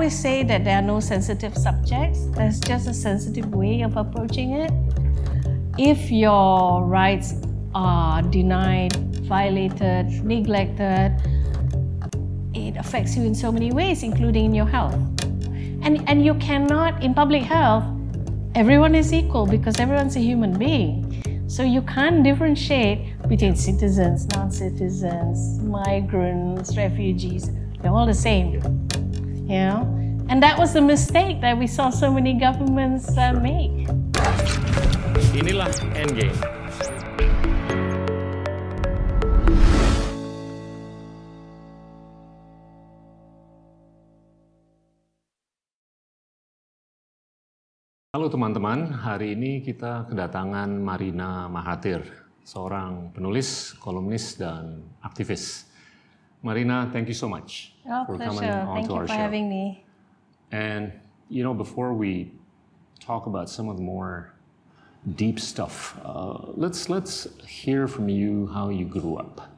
always say that there are no sensitive subjects. There's just a sensitive way of approaching it. If your rights are denied, violated, neglected, it affects you in so many ways, including in your health. And, and you cannot, in public health, everyone is equal because everyone's a human being. So you can't differentiate between citizens, non citizens, migrants, refugees. They're all the same. You know? And that was the mistake that we saw so many governments uh, make. Inilah Endgame. Halo teman-teman, hari ini kita kedatangan Marina Mahathir, seorang penulis, kolumnis, dan aktivis. Marina, thank you so much Oh, for coming pleasure. Thank onto you for having me. And you know, before we talk about some of the more deep stuff, uh, let's let's hear from you how you grew up,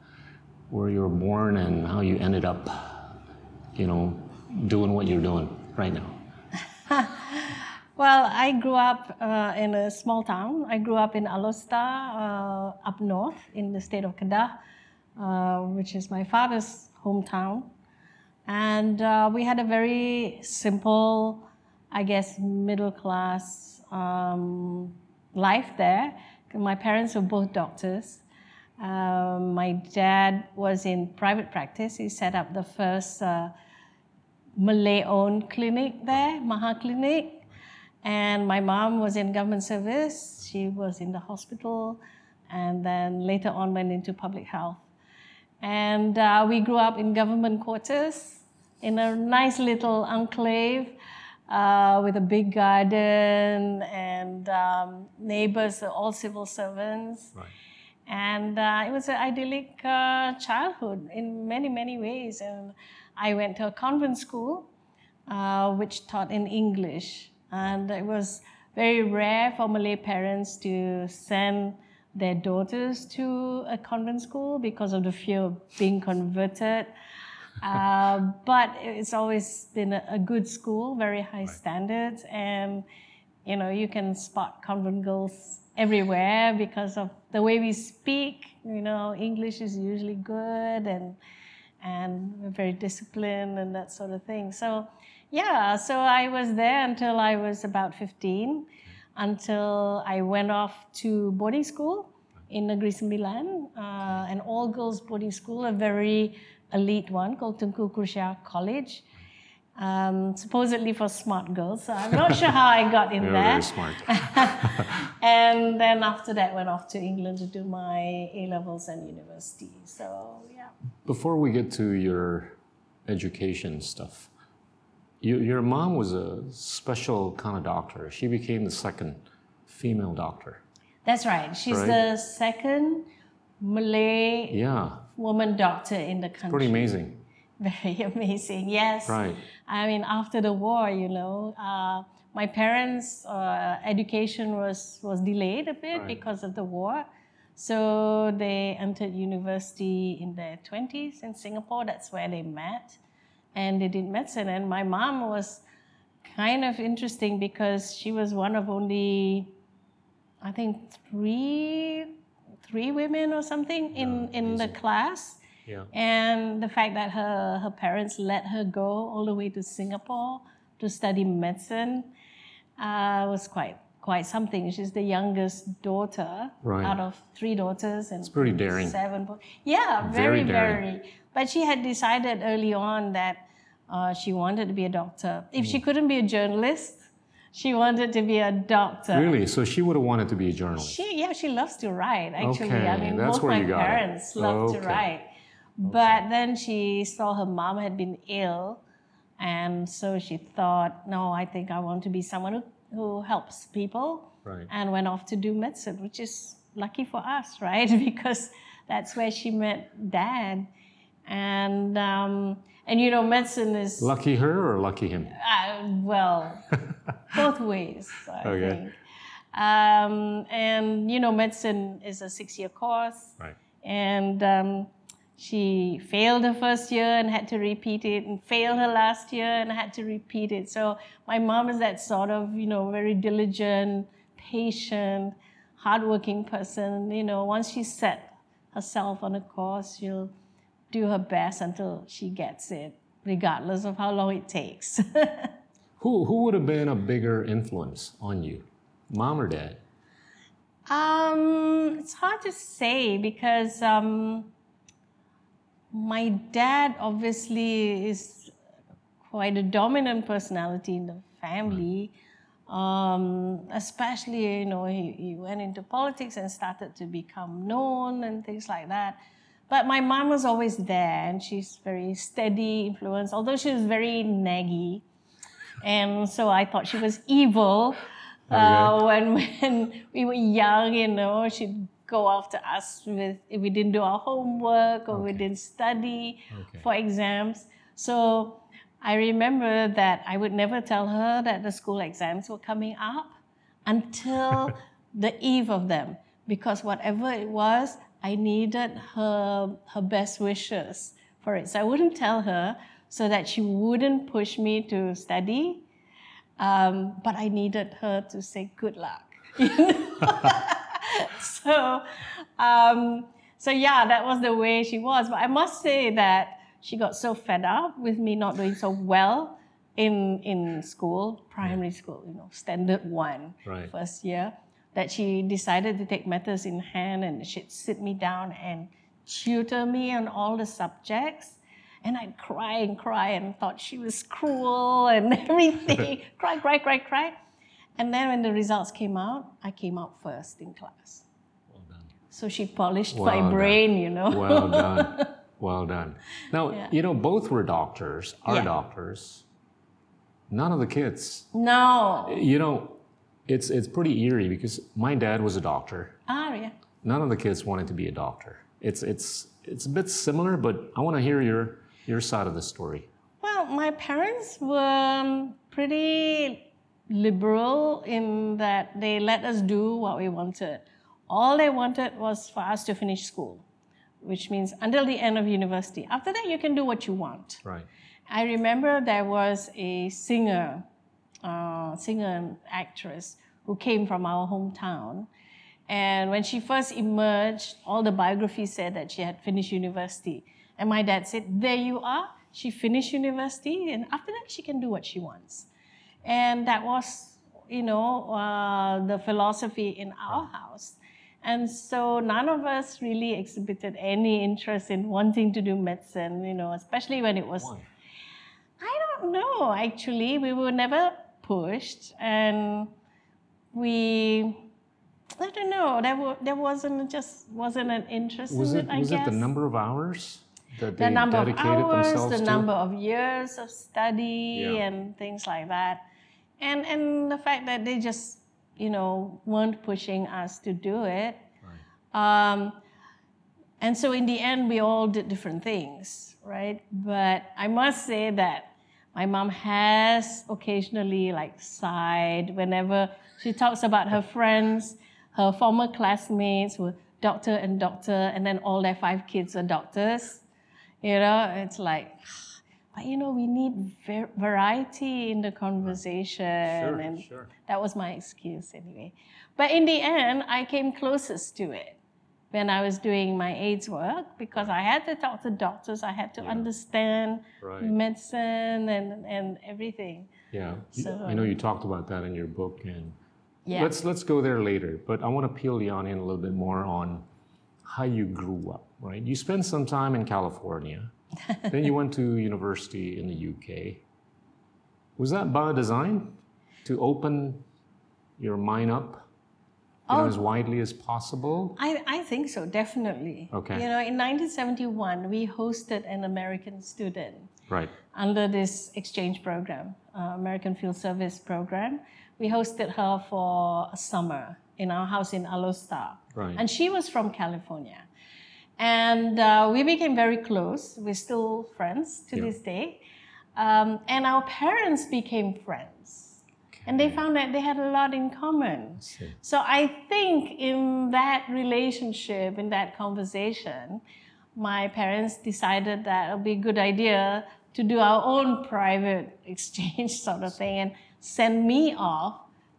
where you were born, and how you ended up, you know, doing what you're doing right now. Well, I grew up uh, in a small town. I grew up in Alor Star, uh, up north in the state of Kedah, uh, which is my father's hometown. And uh, we had a very simple, I guess, middle class um, life there. My parents were both doctors. Um, my dad was in private practice. He set up the first uh, Malay owned clinic there, Maha Clinic. And my mom was in government service. She was in the hospital and then later on went into public health. And uh, we grew up in government quarters in a nice little enclave uh, with a big garden and um, neighbors, all civil servants. Right. And uh, it was an idyllic uh, childhood in many, many ways. And I went to a convent school uh, which taught in English. And it was very rare for Malay parents to send their daughters to a convent school because of the fear of being converted. Uh, but it's always been a, a good school, very high standards, and you know you can spot convent girls everywhere because of the way we speak. You know, English is usually good and and we're very disciplined and that sort of thing. So, yeah, so I was there until I was about 15, until I went off to boarding school in Negeri Sembilan, uh, an all girls boarding school, a very elite one called Tunku Kurshiah College. Um, supposedly for smart girls. So I'm not sure how I got in You're there. very smart. and then after that, went off to England to do my A levels and university. So yeah. Before we get to your education stuff, you, your mom was a special kind of doctor. She became the second female doctor. That's right. She's Right. the second Malay Yeah, woman doctor in the country. pretty amazing. Very amazing. Yes. Right. I mean, after the war, you know, uh, my parents' uh, education was was delayed a bit Right. because of the war. So they entered university in their 20s in Singapore. That's where they met. And they did medicine. And my mom was kind of interesting because she was one of only, I think, three three women or something in, in the class. Yeah. And the fact that her, her parents let her go all the way to Singapore to study medicine uh, was quite quite something. She's the youngest daughter Right. out of three daughters and it's pretty daring. seven. Yeah, Very very, daring. very. But she had decided early on that uh, she wanted to be a doctor. If Hmm. she couldn't be a journalist, she wanted to be a doctor. Really? So she would have wanted to be a journalist. She yeah, she loves to write. Actually, I mean, that's both where my you got it. parents love to write. But then she saw her mom had been ill, and so she thought, no, I think I want to be someone who, who helps people, Right. and went off to do medicine, which is lucky for us, right? because that's where she met dad, and um, and you know, medicine is Lucky her or lucky him? uh, well, both ways, I Okay. think. Um, and you know, medicine is a six-year course, Right. and um, she failed her first year and had to repeat it, and failed her last year and had to repeat it. So my mom is that sort of, you know, very diligent, patient, hardworking person. You know, once she set herself on a course, she'll do her best until she gets it, regardless of how long it takes. Who, who would have been a bigger influence on you, mom or dad? Um, it's hard to say because um, my dad obviously is quite a dominant personality in the family. Um, especially, you know, he, he went into politics and started to become known and things like that. But my mom was always there and she's very steady influence, although she was very naggy. And so I thought she was evil. Uh, when when we were young, you know, she'd go after us with if we didn't do our homework or we didn't study Okay. for exams. So I remember that I would never tell her that the school exams were coming up until the eve of them, because whatever it was, I needed her her best wishes for it. So I wouldn't tell her so that she wouldn't push me to study. Um, but I needed her to say good luck. you know? so, um, so yeah, that was the way she was. But I must say that she got so fed up with me not doing so well in in school, primary school, you know, standard one, Right. first year, that she decided to take matters in hand and she'd sit me down and tutor me on all the subjects. And I'd cry and cry and thought she was cruel and everything. cry, cry, cry, cry. And then when the results came out, I came out first in class. Well done. So she polished Well my done. brain, you know. Well done. Well done. Now, Yeah. you know, both were doctors, are Yeah. doctors. None of the kids. no. You know, it's it's pretty eerie because my dad was a doctor. Ah, yeah. None of the kids wanted to be a doctor. It's it's it's a bit similar, but I want to hear your your side of the story. Well, my parents were pretty liberal in that they let us do what we wanted. All they wanted was for us to finish school, which means until the end of university. After that, you can do what you want. Right. I remember there was a singer, uh, singer and actress who came from our hometown. And when she first emerged, all the biographies said that she had finished university. And my dad said, There you are. She finished university, and after that, she can do what she wants. And that was, you know, uh, the philosophy in our house. And so none of us really exhibited any interest in wanting to do medicine, you know, especially when it was Why? I don't know. Actually, we were never pushed, and we. I don't know. There, were, there wasn't just wasn't an interest Was in it it. I was guess it the number of hours that the they number of hours, the to? number of years of study, Yeah. and things like that, and and the fact that they just you know weren't pushing us to do it. Um, and so in the end, we all did different things, right? But I must say that my mom has occasionally like sighed whenever she talks about her friends, her former classmates were doctor and doctor, and then all their five kids are doctors. You know, it's like, but you know, we need var- variety in the conversation, Sure, and sure. that was my excuse anyway. But in the end, I came closest to it when I was doing my AIDS work because I had to talk to doctors, I had to understand Right. medicine and, and everything. Yeah. So, I know you talked about that in your book and Yeah. let's let's go there later, but I want to peel the onion a little bit more on how you grew up, right? You spent some time in California. then you went to university in the UK. Was that by design to open your mind up you know, Oh. as widely as possible? I, I think so, definitely. Okay. You know, in 1971, we hosted an American student Right. under this exchange program, uh, American Field Service program. We hosted her for a summer in our house in Alor Star. Right. And she was from California. And uh, we became very close. We're still friends to Yeah. this day. Um, and our parents became friends. And they found that they had a lot in common. see. So I think in that relationship, in that conversation, my parents decided that it would be a good idea to do our own private exchange sort of thing and send me off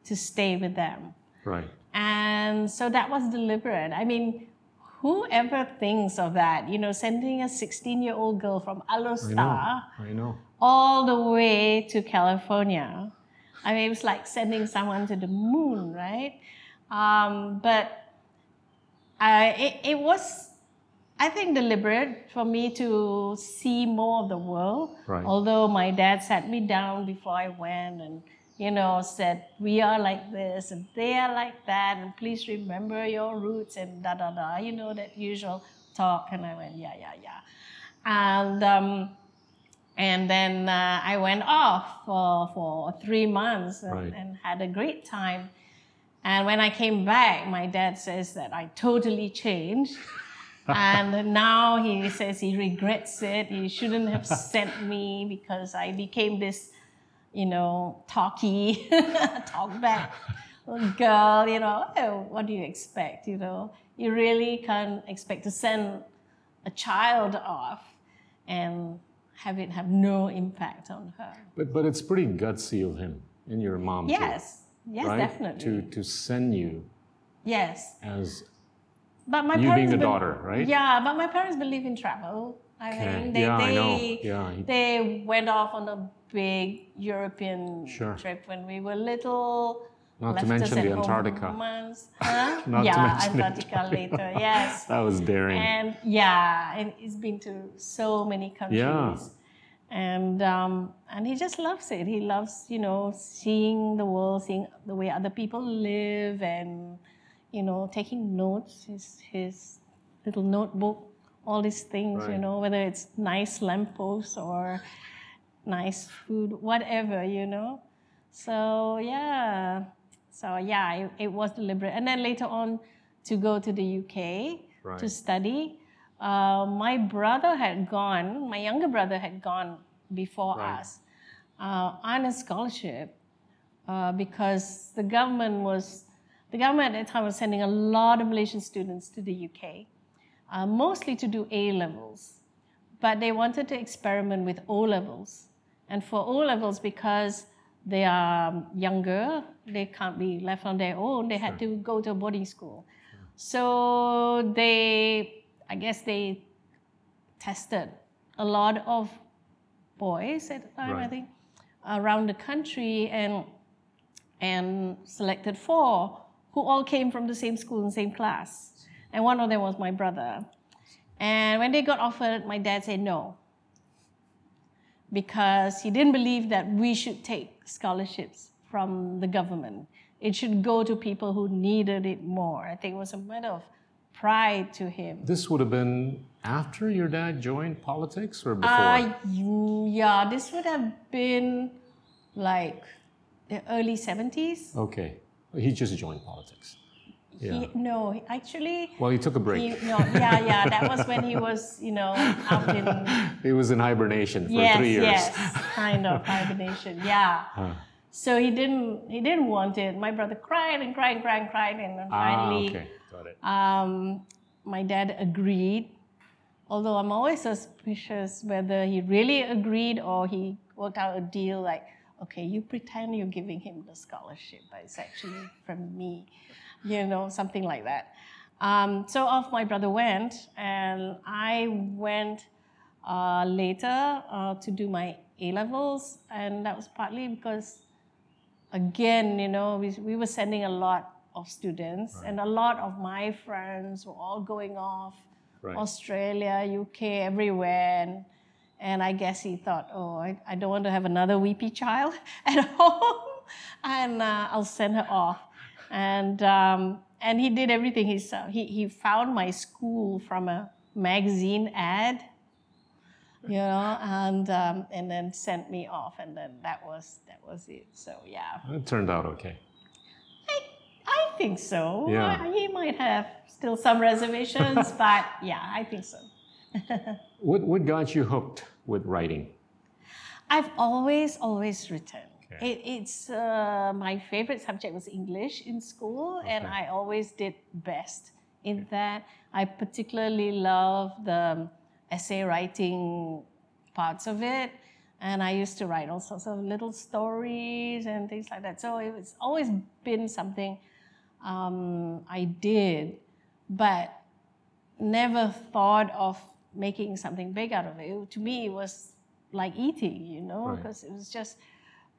to stay with them. Right. And so that was deliberate. I mean, whoever thinks of that, you know, sending a 16 year old girl from I know. I know. all the way to California. I mean, it was like sending someone to the moon, right? Um, but I, it, it was, I think, deliberate for me to see more of the world. Right. Although my dad sat me down before I went and, you know, said, we are like this and they are like that, and please remember your roots and da da da, you know, that usual talk. And I went, yeah, yeah, yeah. And, um, and then uh, I went off for, for three months and, Right. and had a great time. And when I came back, my dad says that I totally changed. and now he says he regrets it. He shouldn't have sent me because I became this, you know, talky, talk back girl. You know, oh, what do you expect? You know, you really can't expect to send a child off and have it have no impact on her. But but it's pretty gutsy of him and your mom too. Yes, yes, right? definitely. To to send you yes, as but my you parents being the be- daughter, right? Yeah, but my parents believe in travel. I Okay. think they Yeah, I they know. Yeah, they went off on a big European Sure. trip when we were little. Not to mention the Antarctica. Huh? Not to yeah, mention the Antarctica later. Yes. That was daring. And yeah, and he's been to so many countries. Yeah. And um, and he just loves it. He loves, you know, seeing the world, seeing the way other people live, and you know, taking notes. His his little notebook, all these things, you know, whether it's nice lampposts or nice food, whatever, you know. So yeah, so yeah, it, it was deliberate. And then later on, to go to the UK to study. Uh, my brother had gone. My younger brother had gone before Right. us uh, on a scholarship uh, because the government was the government at the time was sending a lot of Malaysian students to the UK, uh, mostly to do A levels, but they wanted to experiment with O levels, and for O levels because they are younger, they can't be left on their own. They had to go to a boarding school, so they, I guess they tested a lot of boys at the time, I think, around the country and and selected four who all came from the same school and same class. And one of them was my brother. And when they got offered, my dad said no. Because he didn't believe that we should take scholarships from the government. It should go to people who needed it more. I think it was a matter of pride to him. This would have been after your dad joined politics or before? Uh, yeah, this would have been like the early 70s. okay. He just joined politics. Yeah. He, no, actually, well, he took a break. he, no, yeah, yeah, that was when he was, you know, out in, he was in hibernation for yes, three years. yes, kind of hibernation, yeah. Huh. So he didn't, he didn't want it. My brother cried and cried and cried and cried, and then Ah, finally, okay. Got it. um, my dad agreed. Although I'm always suspicious whether he really agreed or he worked out a deal like, okay, you pretend you're giving him the scholarship, but it's actually from me, you know, something like that. Um, so off my brother went, and I went uh, later uh, to do my A levels, and that was partly because again, you know, we, we were sending a lot of students, and a lot of my friends were all going off Right. Australia, UK, everywhere. And, and I guess he thought, oh, I, I don't want to have another weepy child at home, and uh, I'll send her off. And, um, and he did everything himself. He, he found my school from a magazine ad you know, and um, and then sent me off, and then that was that was it. So yeah, It turned out okay. I, I think so. Yeah. I- he might have still some reservations, but yeah, I think so. What, what got you hooked with writing? I've always always written. Okay. It, it's uh, my favorite subject was English in school, and I always did best in that. I particularly love the essay writing parts of it. And I used to write all sorts of little stories and things like that. So it's always been something um, I did, but never thought of making something big out of it. To me, it was like eating, you know, Right. because it was just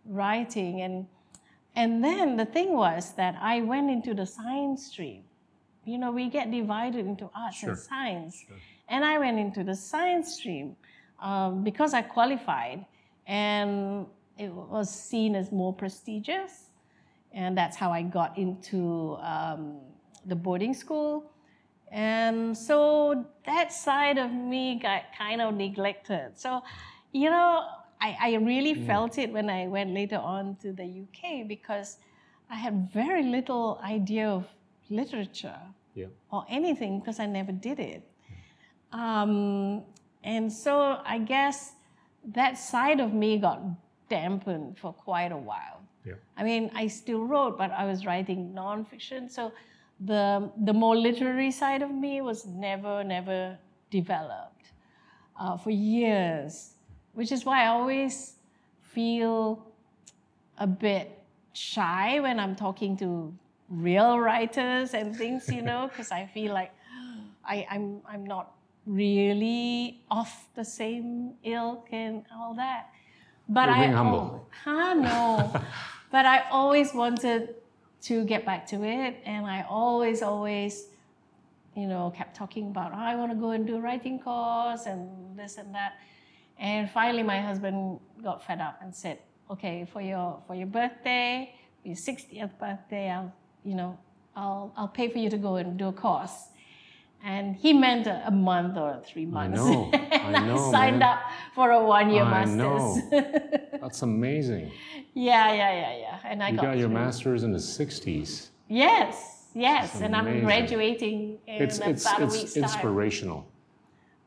writing. And, and then the thing was that I went into the science stream. You know, we get divided into arts Sure. and science. And I went into the science stream um, because I qualified and it was seen as more prestigious. And that's how I got into um, the boarding school. And so that side of me got kind of neglected. So, you know, I, I really felt it when I went later on to the UK because I had very little idea of literature Yeah. or anything because I never did it. Um, and so I guess that side of me got dampened for quite a while. Yeah. I mean, I still wrote, but I was writing nonfiction. So the, the more literary side of me was never, never developed uh, for years, which is why I always feel a bit shy when I'm talking to real writers and things, you know, because I feel like I, I'm, I'm not really off the same ilk and all that. But You're I humble. Huh, no. but I always wanted to get back to it, and I always, always, you know, kept talking about "Oh, I want to go and do a writing course and this and that. And finally, my husband got fed up and said, "Okay, for your for your birthday, for your 60th birthday, I'll, you know, I'll I'll pay for you to go and do a course." And he meant a, a month or three months. know, I and know, signed man. up for a one-year I master's. know. That's amazing. yeah, yeah, yeah, yeah. And I You got, got your through. master's in the 60s. Yes, yes. That's And I'm graduating in It's, it's, about a it's week's time. inspirational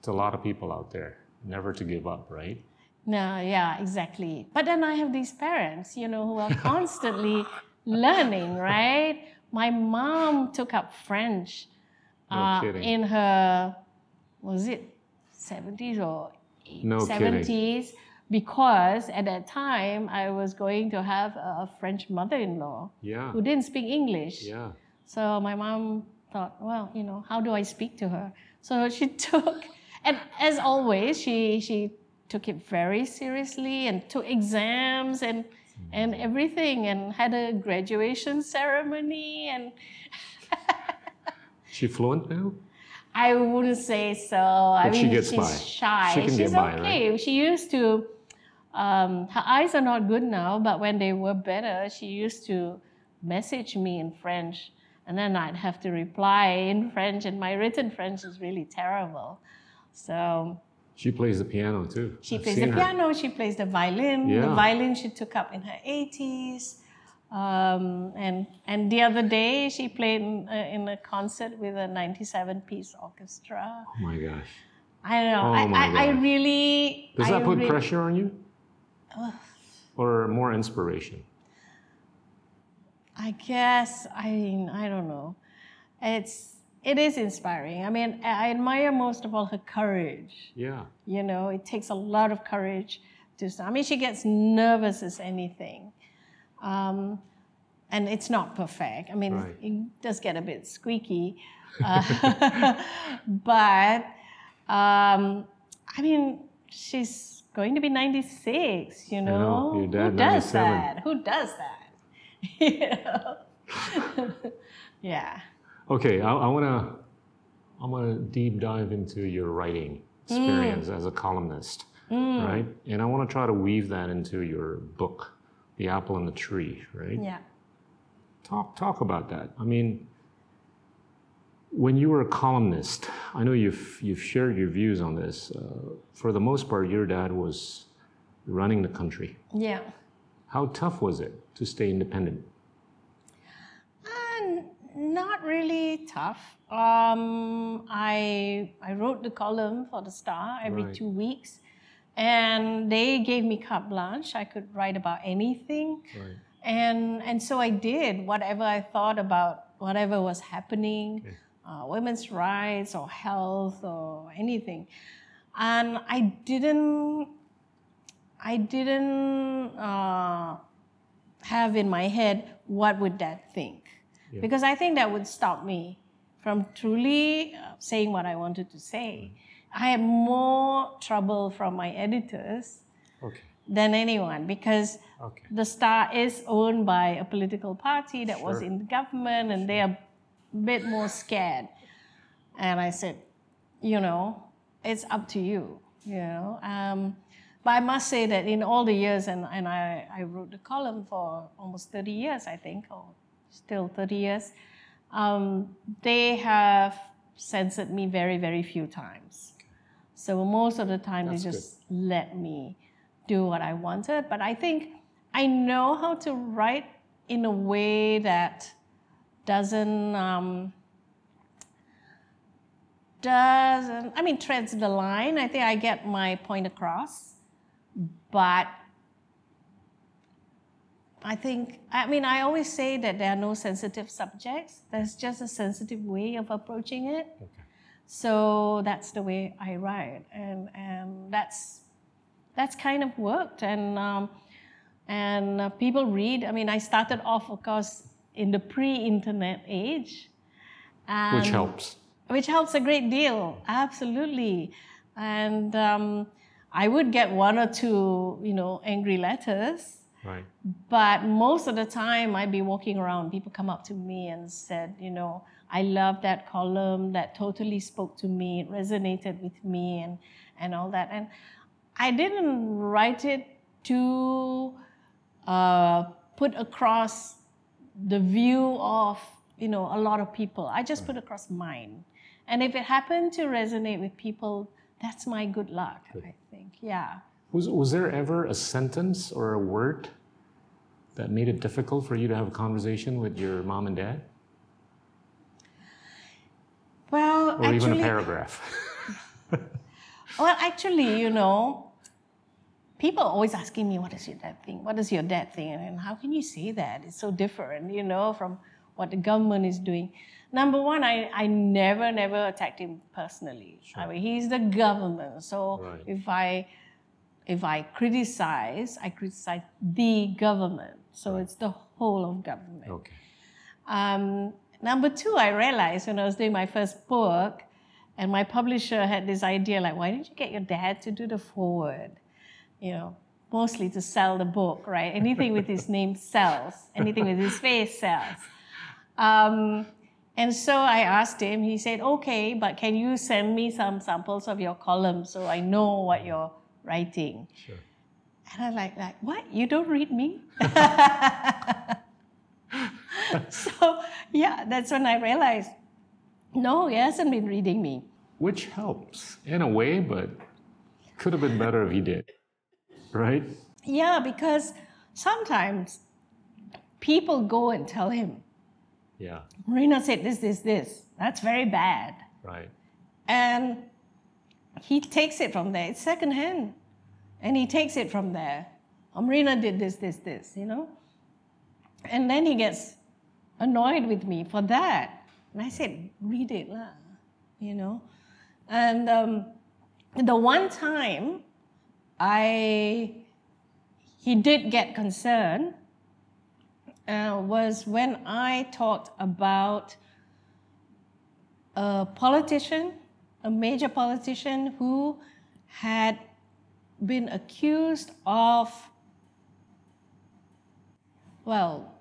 to a lot of people out there. Never to give up, right? No, yeah, exactly. But then I have these parents, you know, who are constantly learning, right? My mom took up French No uh, kidding. in her, was it 70s or No kidding. 70s? Because at that time I was going to have a a French mother in law Yeah. who didn't speak English. Yeah. So my mom thought, well, you know, how do I speak to her? So she took, and as always, she she took it very seriously and took exams and and everything and had a graduation ceremony and She fluent now? I wouldn't say so. I But she mean, gets she's by. shy. She can get she's by, okay. She used to. Um, her eyes are not good now, but when they were better, she used to message me in French, and then I'd have to reply in French, and my written French is really terrible. So She plays the piano too. she I've plays the her. piano. She plays the violin. The violin she took up in her eighties. Um, and and the other day she played in, uh, in a concert with a ninety-seven piece orchestra. Oh my gosh. I don't know. Oh I, my I, I really. Does I that put re- pressure on you? Or more inspiration? I guess I mean I don't know. It's it is inspiring. I mean I admire most of all her courage. Yeah. You know, it takes a lot of courage to. I mean, she gets nervous as anything, um, and it's not perfect. I mean, Right. it does get a bit squeaky, uh, but um, I mean, she's going to be ninety six. You know, know, your dad, who does 97. that? Who does that? you know? yeah. Okay, I, I wanna I wanna deep dive into your writing experience as a columnist. Right? And I wanna try to weave that into your book, The Apple and the Tree, right? Yeah. Talk talk about that. I mean, when you were a columnist, I know you've you've shared your views on this. Uh, for the most part, your dad was running the country. Yeah. How tough was it to stay independent? Not really tough. Um, I I wrote the column for the Star every Right. two weeks, and they gave me carte blanche. I could write about anything, Right. and and so I did whatever I thought about whatever was happening. Okay. uh, women's rights or health or anything. And I didn't, I didn't uh, have in my head what would that think, Yeah. because I think that would stop me from truly uh, saying what I wanted to say. I had more trouble from my editors Okay. than anyone because Okay. the Star is owned by a political party that was in the government and they are a bit more scared. And I said, you know, it's up to you, you know. Um, but I must say that in all the years, and, and I, I wrote the column for almost 30 years, I think, or still 30 years, um, they have censored me very, very few times. So most of the time, That's they good. just let me do what I wanted. But I think I know how to write in a way that doesn't um, doesn't I mean treads the line. I think I get my point across, but I think I mean I always say that there are no sensitive subjects. There's just a sensitive way of approaching it. Okay. So that's the way I write, and and that's that's kind of worked, and um, and uh, people read. I mean, I started off, of course, in the pre-internet age, Which helps. which helps a great deal, absolutely. And um, I would get one or two, you know, angry letters. Right. But most of the time, I'd be walking around, people come up to me and said, you know, I love that column, that totally spoke to me, it resonated with me, and, and all that. And I didn't write it to uh, put across the view of, you know, a lot of people. I just put across mine. And if it happened to resonate with people, that's my good luck, I think. Yeah. Was, was there ever a sentence or a word that made it difficult for you to have a conversation with your mom and dad? Well, Or actually, even a paragraph? Well, actually, you know, people are always asking me, what does your dad think? What does your dad think? And how can you say that? It's so different, you know, from what the government is doing. Number one, I, I never, never attacked him personally. I mean, he's the government. So Right. if I if I criticize, I criticize the government. So it's the whole of government. okay. Um, number two, I realized when I was doing my first book, and my publisher had this idea like, why didn't you get your dad to do the foreword? You know, mostly to sell the book, right? Anything with his name sells, anything with his face sells. Um, and so I asked him, he said, okay, but can you send me some samples of your columns so I know what you're writing? Sure. And I'm like, like, what? You don't read me? so yeah, that's when I realized, no, he hasn't been reading me. Which helps in a way, but could have been better if he did. Right? Yeah, because sometimes people go and tell him, Yeah. Marina said this, this, this. That's very bad. Right. And he takes it from there. It's secondhand. And he takes it from there. Marina did this, this, this, you know? And then he gets annoyed with me for that. And I said, read it, lah, you know? And um, the one time I, he did get concerned uh, was when I talked about a politician, a major politician who had been accused of, well,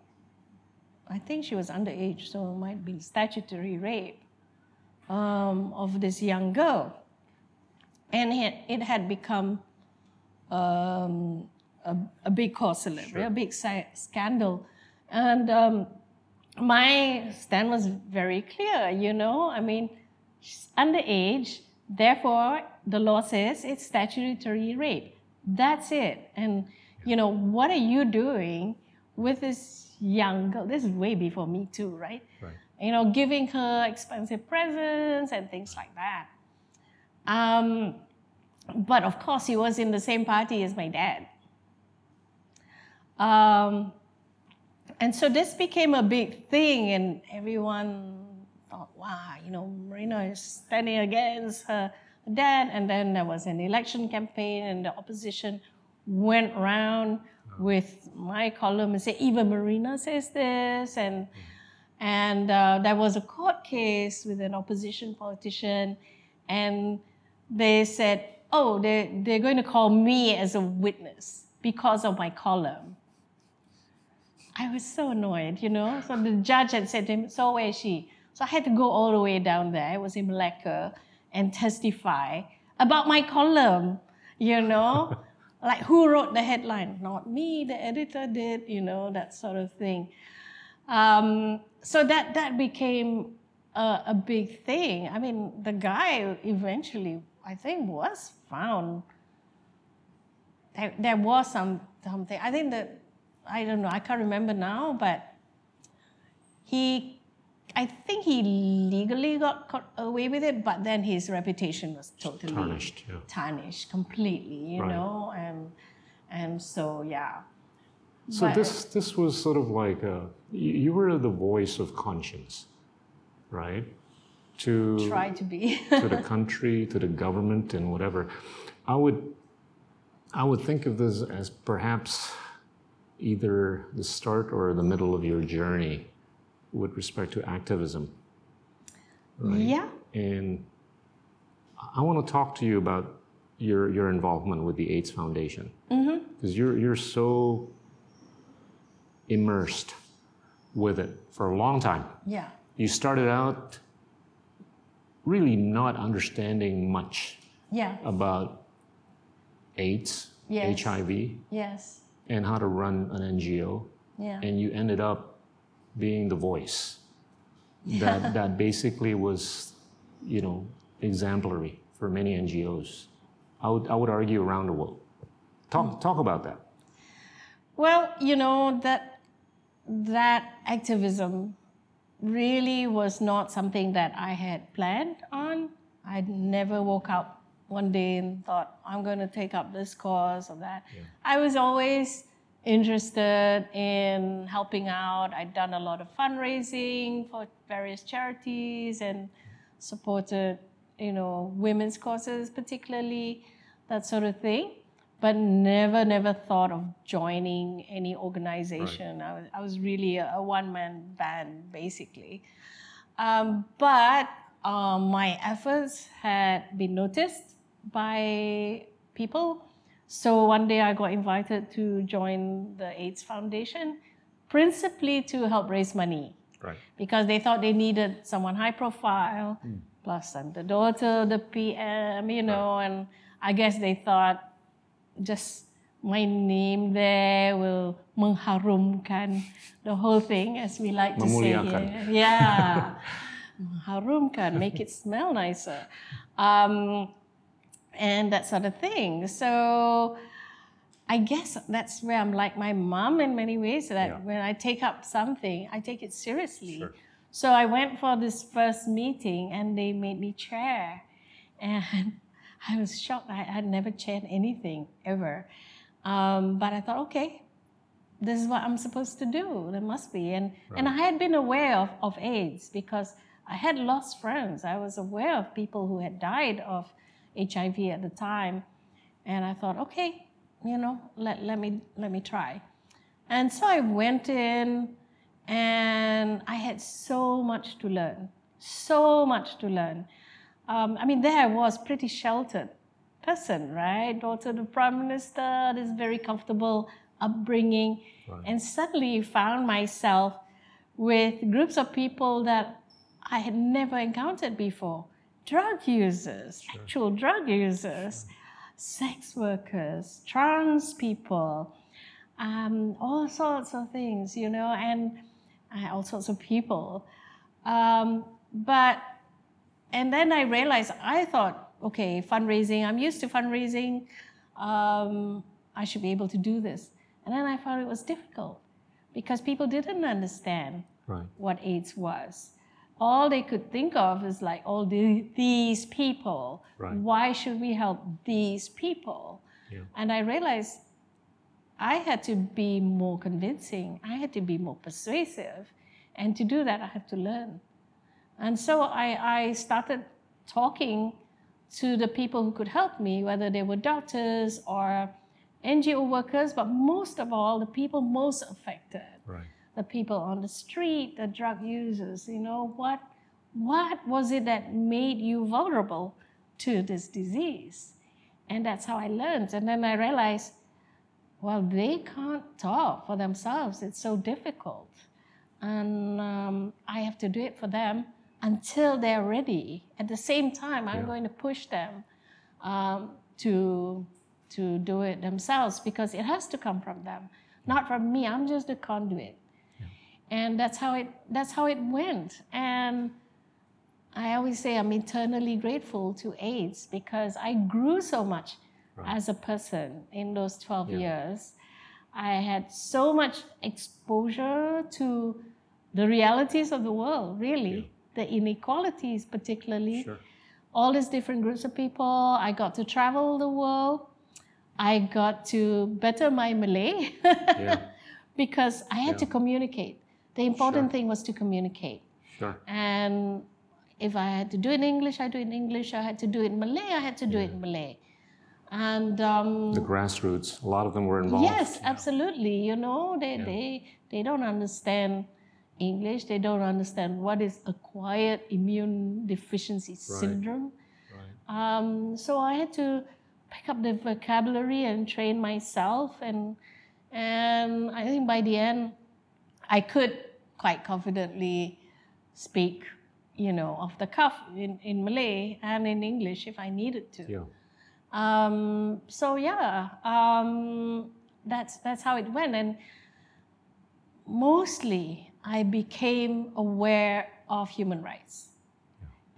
I think she was underage, so it might be statutory rape um, of this young girl. And it, had become um, a, a big cause celebrity, a big scandal. And um, my stand was very clear, you know. I mean, she's underage, therefore, the law says it's statutory rape. That's it. And, you know, what are you doing with this young girl? This is way before me, too, right? Right. You know, giving her expensive presents and things like that. Um, but of course, he was in the same party as my dad. Um, and so this became a big thing, and everyone wow, you know, Marina is standing against her dad. And then there was an election campaign, and the opposition went around with my column and said, even Marina says this. And, and uh, there was a court case with an opposition politician, and they said, oh, they, they're going to call me as a witness because of my column. I was so annoyed, you know. So the judge had said to him, So where is she? So I had to go all the way down there. I was in Malacca and testify about my column, you know. like who wrote the headline? Not me, the editor did, you know, that sort of thing. Um, so that, that became a, a big thing. I mean, the guy eventually, I think, was found. There, there was some something. I think that I don't know. I can't remember now, but he, I think he legally got caught away with it, but then his reputation was totally Tarnished, yeah. tarnished completely. You Right. know, and and so yeah. So But- this this was sort of like a, you, you were the voice of conscience, right? To Try to be. to the country, to the government, and whatever. I would I would think of this as perhaps either the start or the middle of your journey with respect to activism. Right? yeah. And I want to talk to you about your your involvement with the AIDS Foundation mm-hmm. because you're you're so immersed with it for a long time. Yeah. You started out really not understanding much Yeah. about AIDS, Yes. HIV, Yes. and how to run an NGO, Yeah. and you ended up being the voice that that basically was, you know, exemplary for many NGOs. I would I would argue around the world. Talk hmm. talk about that. Well, you know that that activism really was not something that I had planned on. I never woke up one day and thought I'm going to take up this cause or that. I was always interested in helping out. I'd done a lot of fundraising for various charities and supported, you know, women's causes particularly, that sort of thing but never, never thought of joining any organization. I, was, I was really a, a one man band, basically. Um, but um, my efforts had been noticed by people. So one day I got invited to join the AIDS Foundation, principally to help raise money Right. because they thought they needed someone high profile. Plus, I'm the daughter of the PM, you know, and I guess they thought just my name there will mengharumkan the whole thing, as we like to say here. Yeah, mengharumkan, make it smell nicer, um, and that sort of thing. So. I guess that's where I'm like my mom in many ways. That Yeah. when I take up something, I take it seriously. Sure. So I went for this first meeting and they made me chair. And I was shocked. I had never chaired anything ever. Um, but I thought, okay, this is what I'm supposed to do. There must be. And, and I had been aware of, of AIDS because I had lost friends. I was aware of people who had died of HIV at the time. And I thought, okay, you know, let, let, me, let me try. And so I went in and I had so much to learn, so much to learn. Um, I mean, there I was, pretty sheltered person, right? Daughter of the prime minister, this very comfortable upbringing, and suddenly found myself with groups of people that I had never encountered before. Drug users, actual drug users, sex workers, trans people, um, all sorts of things, you know, and uh, all sorts of people. Um, but, and then I realized, I thought, okay, fundraising, I'm used to fundraising, um, I should be able to do this. And then I found it was difficult because people didn't understand Right. what AIDS was. All they could think of is like all the, these people. Right. Why should we help these people? Yeah. And I realized I had to be more convincing. I had to be more persuasive. And to do that, I had to learn. And so I, I started talking to the people who could help me, whether they were doctors or NGO workers, but most of all, the people most affected, Right. The people on the street, the drug users. You know, what, what was it that made you vulnerable to this disease? And that's how I learned. And then I realized, well, they can't talk for themselves. It's so difficult. And um, I have to do it for them until they're ready. At the same time, I'm Yeah. going to push them um, to, to do it themselves because it has to come from them, not from me. I'm just a conduit. And that's how it that's how it went. And I always say I'm eternally grateful to AIDS because I grew so much Right. as a person in those 12 Yeah. years. I had so much exposure to the realities of the world, really, the inequalities, particularly Sure. all these different groups of people. I got to travel the world. I got to better my Malay Yeah. because I had Yeah. to communicate. The important Sure. thing was to communicate. Sure. And if I had to do it in English, I do it in English. I had to do it in Malay, I had to do it in Malay. And um, The grassroots, a lot of them were involved. yes, absolutely. You know, they, Yeah. they, they don't understand English. They don't understand what is acquired immune deficiency syndrome. Right. Um, so I had to pick up the vocabulary and train myself, and and I think by the end, I could quite confidently speak, you know, off the cuff in, in Malay and in English if I needed to. Yeah. Um, so yeah, um, that's that's how it went, and mostly I became aware of human rights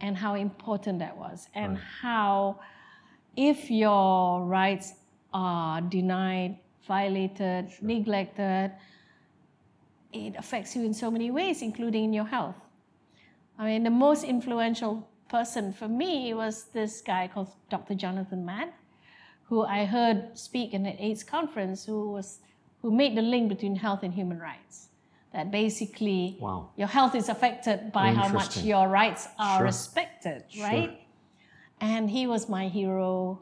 and how important that was, and Right. how if your rights are denied, violated, neglected, it affects you in so many ways, including in your health. I mean, the most influential person for me was this guy called Dr. Jonathan Mann, who I heard speak in an AIDS conference, who was who made the link between health and human rights. That basically Wow. your health is affected by how much your rights are Sure. respected, Sure. right? And he was my hero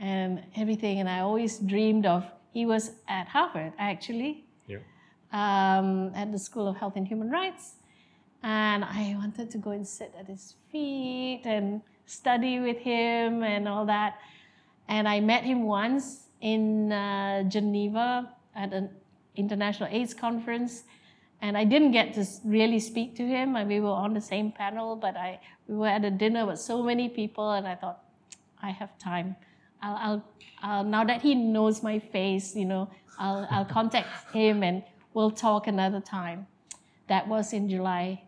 and everything. And I always dreamed of, he was at Harvard actually. Um, at the School of Health and Human Rights. And I wanted to go and sit at his feet and study with him and all that. And I met him once in uh, Geneva at an international AIDS conference. And I didn't get to really speak to him. We were on the same panel, but I we were at a dinner with so many people, and I thought, I have time. I'll, I'll, I'll now that he knows my face, you know, I'll, I'll contact him and we'll talk another time. That was in July.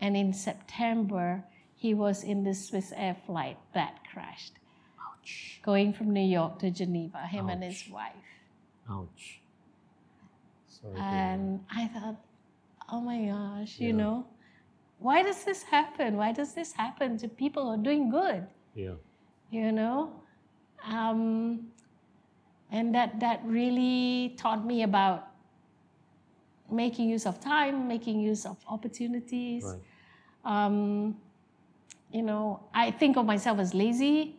And in September, he was in the Swissair flight that crashed, Ouch. going from New York to Geneva, him and his wife. Ouch. Sorry. And I thought, oh my gosh, you know, why does this happen? Why does this happen to people who are doing good? Yeah. You know? Um, and that, that really taught me about making use of time, making use of opportunities. Right. Um, you know, I think of myself as lazy.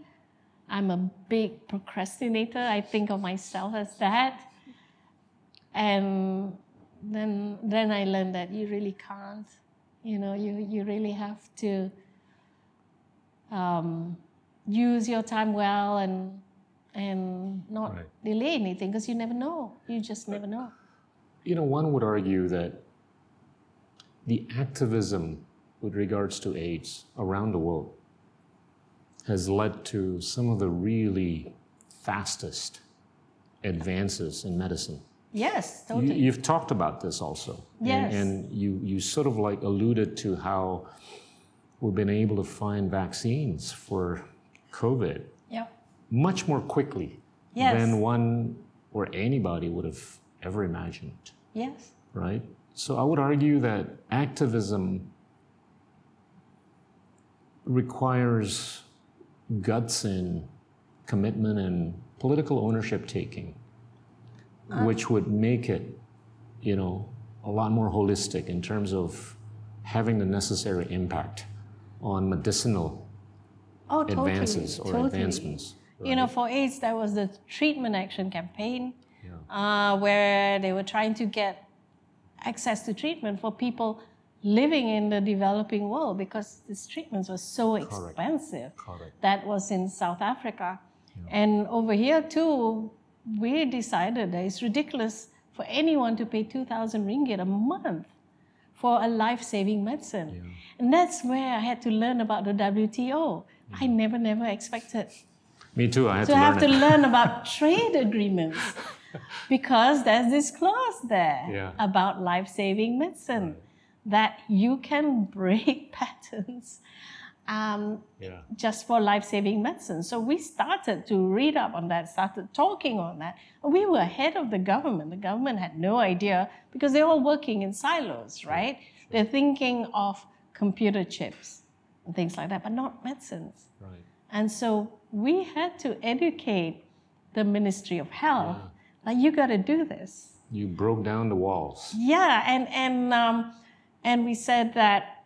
I'm a big procrastinator. I think of myself as that. And then then I learned that you really can't. You know, you, you really have to um, use your time well and and not Right. delay anything because you never know. You just never know. You know, one would argue that the activism with regards to AIDS around the world has led to some of the really fastest advances in medicine. Yes, You, totally. you've talked about this also. And- Yes. And, you, you sort of like alluded to how we've been able to find vaccines for COVID yeah. much more quickly Yes. than one or anybody would have ever imagined, Yes. right? So I would argue that activism requires guts and commitment and political ownership taking, uh, which would make it, you know, a lot more holistic in terms of having the necessary impact. on medicinal Oh, totally. advances or totally. advancements. You know, for AIDS, there was the treatment action campaign. Uh, where they were trying to get access to treatment for people living in the developing world because these treatments were so expensive. Correct. That was in South Africa. And over here, too, we decided that it's ridiculous for anyone to pay 2,000 ringgit a month for a life saving medicine. Yeah. And that's where I had to learn about the WTO. I never, never expected Me too. I had to to, have to learn about trade agreements because there's this clause there Yeah. about life saving medicine that you can break patents um, Yeah. just for life saving medicine. So we started to read up on that, started talking on that. We were ahead of the government. The government had no idea because they're all working in silos, right? They're thinking of computer chips and things like that, but not medicines. Right. And so we had to educate the Ministry of Health, like you got to do this. You broke down the walls. Yeah, and and um, and we said that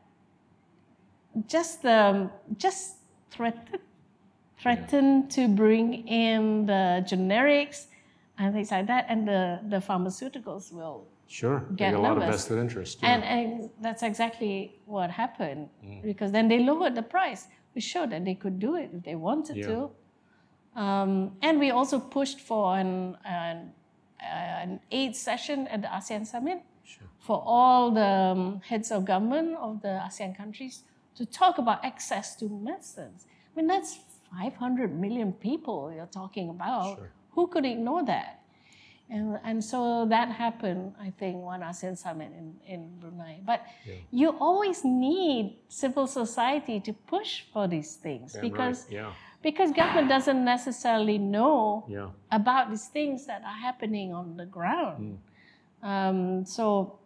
just um, just threaten threaten to bring in the generics and things like that, and the the pharmaceuticals will Sure. Get a lot of vested interest. yeah. And, and that's exactly what happened because then they lowered the price. We showed that they could do it if they wanted Yeah. to. Um, and we also pushed for an, an, an AIDS session at the ASEAN Summit Sure. for all the um, heads of government of the ASEAN countries to talk about access to medicines. I mean, that's 500 million people you're talking about. Sure. Who could ignore that? And, and so that happened, I think, one ASEAN summit in, in Brunei. But you always need civil society to push for these things right. because, Yeah. Because government doesn't necessarily know Yeah. about these things that are happening on the ground. Um, so,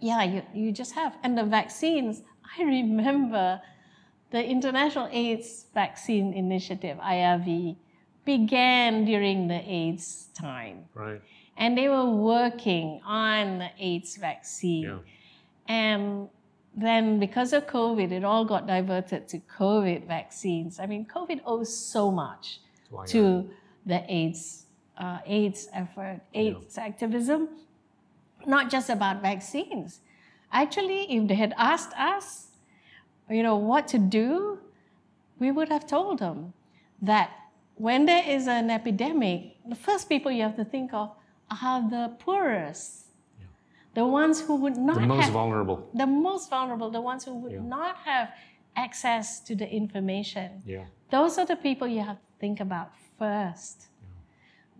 yeah, you, you just have. And the vaccines, I remember the International AIDS Vaccine Initiative, IAVI, began during the AIDS time. Right. And they were working on the AIDS vaccine. Yeah. And then because of COVID, it all got diverted to COVID vaccines. I mean, COVID owes so much Why to the AIDS, uh, AIDS effort, AIDS activism, not just about vaccines. Actually, if they had asked us, you know, what to do, we would have told them that when there is an epidemic, the first people you have to think of are the poorest, the ones who would not The most have vulnerable. the most vulnerable, the ones who would Yeah. not have access to the information. Yeah. Those are the people you have to think about first.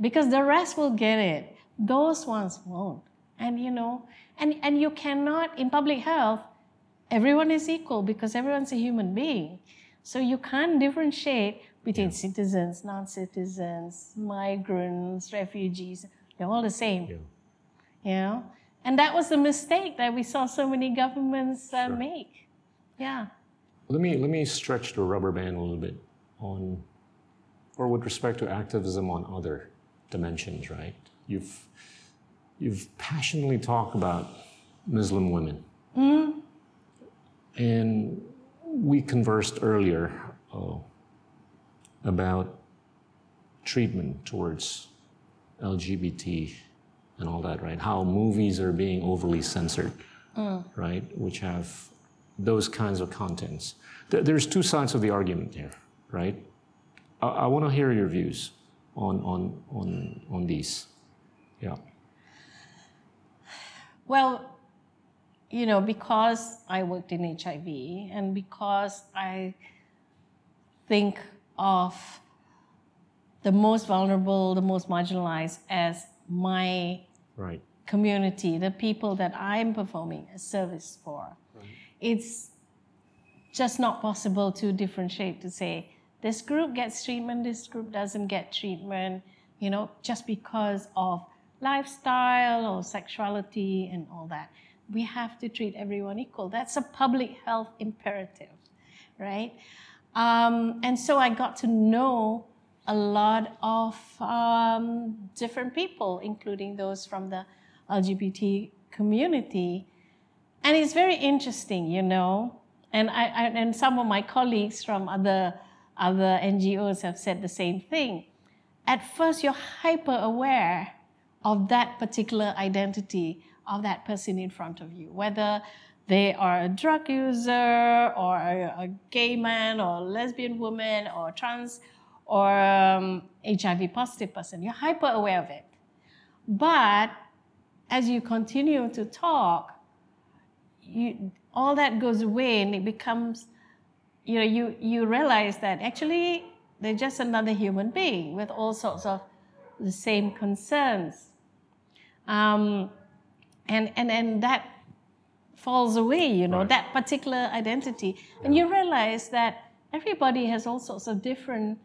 Because the rest will get it. Those ones won't. And you know, and, and you cannot, in public health, everyone is equal because everyone's a human being. So you can't differentiate between citizens, non citizens, migrants, refugees. They're all the same Yeah. you know and that was a mistake that we saw so many governments uh, Sure. make yeah Let me let me stretch the rubber band a little bit on, or with respect to activism on other dimensions. Right? You've you've passionately talked about Muslim women, and we conversed earlier uh, about treatment towards LGBT and all that. Right? How movies are being overly censored right, which have those kinds of contents. Th- There's two sides of the argument here, right? I, I want to hear your views on on on on these. Yeah, well you know because i worked in hiv and because i think of the most vulnerable the most marginalized as my right. community, the people that I'm performing a service for. It's just not possible to differentiate to say this group gets treatment, this group doesn't get treatment, you know, just because of lifestyle or sexuality and all that. We have to treat everyone equal. That's a public health imperative, right? Um, and so I got to know a lot of um, different people, including those from the LGBT community. And it's very interesting, you know. and I, I and some of my colleagues from other other NGOs have said the same thing. At first, you're hyper aware of that particular identity of that person in front of you, whether they are a drug user or a, a gay man or a lesbian woman or trans or um, HIV positive person. You're hyper aware of it. But as you continue to talk, you, all that goes away and it becomes, you know, you, you realize that actually they're just another human being with all sorts of the same concerns. Um, and, and, and that falls away, you know, Right. that particular identity. And you realize that everybody has all sorts of different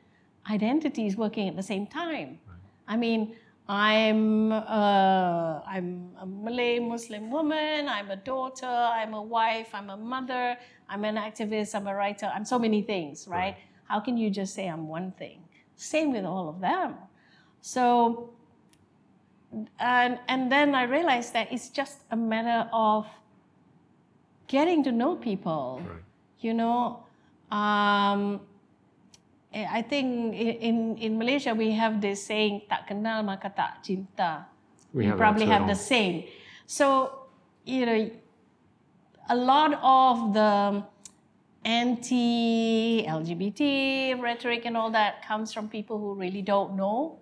identities working at the same time. I mean, I'm uh, I'm a Malay Muslim woman. I'm a daughter. I'm a wife. I'm a mother. I'm an activist. I'm a writer. I'm so many things, right? How can you just say I'm one thing? Same with all of them. So, and and then I realized that it's just a matter of getting to know people. Right. You know, um, Eh, I think in, in, Malaysia we have this saying tak kenal maka tak cinta. We you have probably have the same. So, you know, a lot of the anti-LGBT rhetoric and all that comes from people who really don't know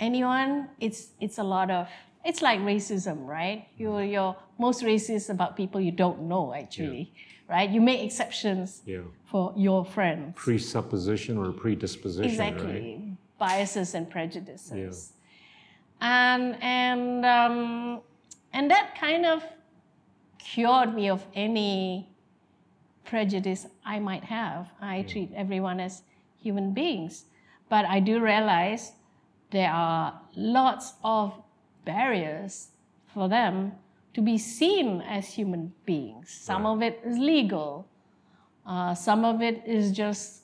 anyone. It's it's a lot of it's like racism, right? You're you're most racist about people you don't know actually, right? You make exceptions Yeah. for your friends. Presupposition or predisposition, right? exactly biases and prejudices and and um, and that kind of cured me of any prejudice I might have. I treat everyone as human beings, but I do realize there are lots of barriers for them to be seen as human beings. Some Right. of it is legal. Uh, some of it is just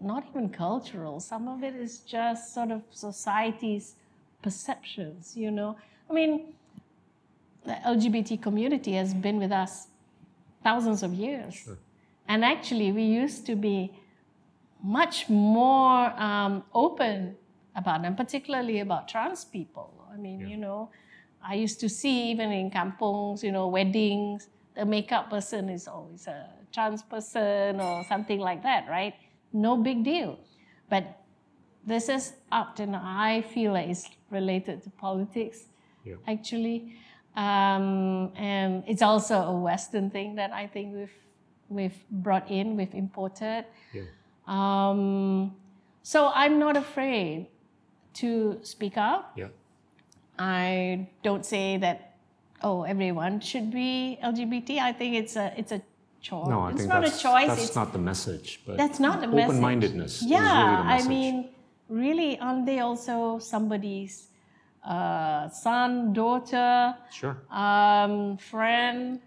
not even cultural. Some of it is just sort of society's perceptions, you know. I mean, the LGBT community has been with us thousands of years. And actually, we used to be much more um, open about them, particularly about trans people. I mean, you know, I used to see even in kampungs, you know, weddings, the makeup person is always a trans person or something like that, right? No big deal. But this is up and I feel like it's related to politics, Yeah. actually. Um, and it's also a Western thing that I think we've we've brought in, we've imported. Yeah. Um, so I'm not afraid to speak up. Yeah. I don't say that oh everyone should be LGBT. I think it's a it's a choice. No, I it's think not that's, a choice. that's it's not the message. But that's not the message. open-mindedness. Yeah, really I mean, really, aren't they also somebody's uh, son, daughter, sure. um, friend,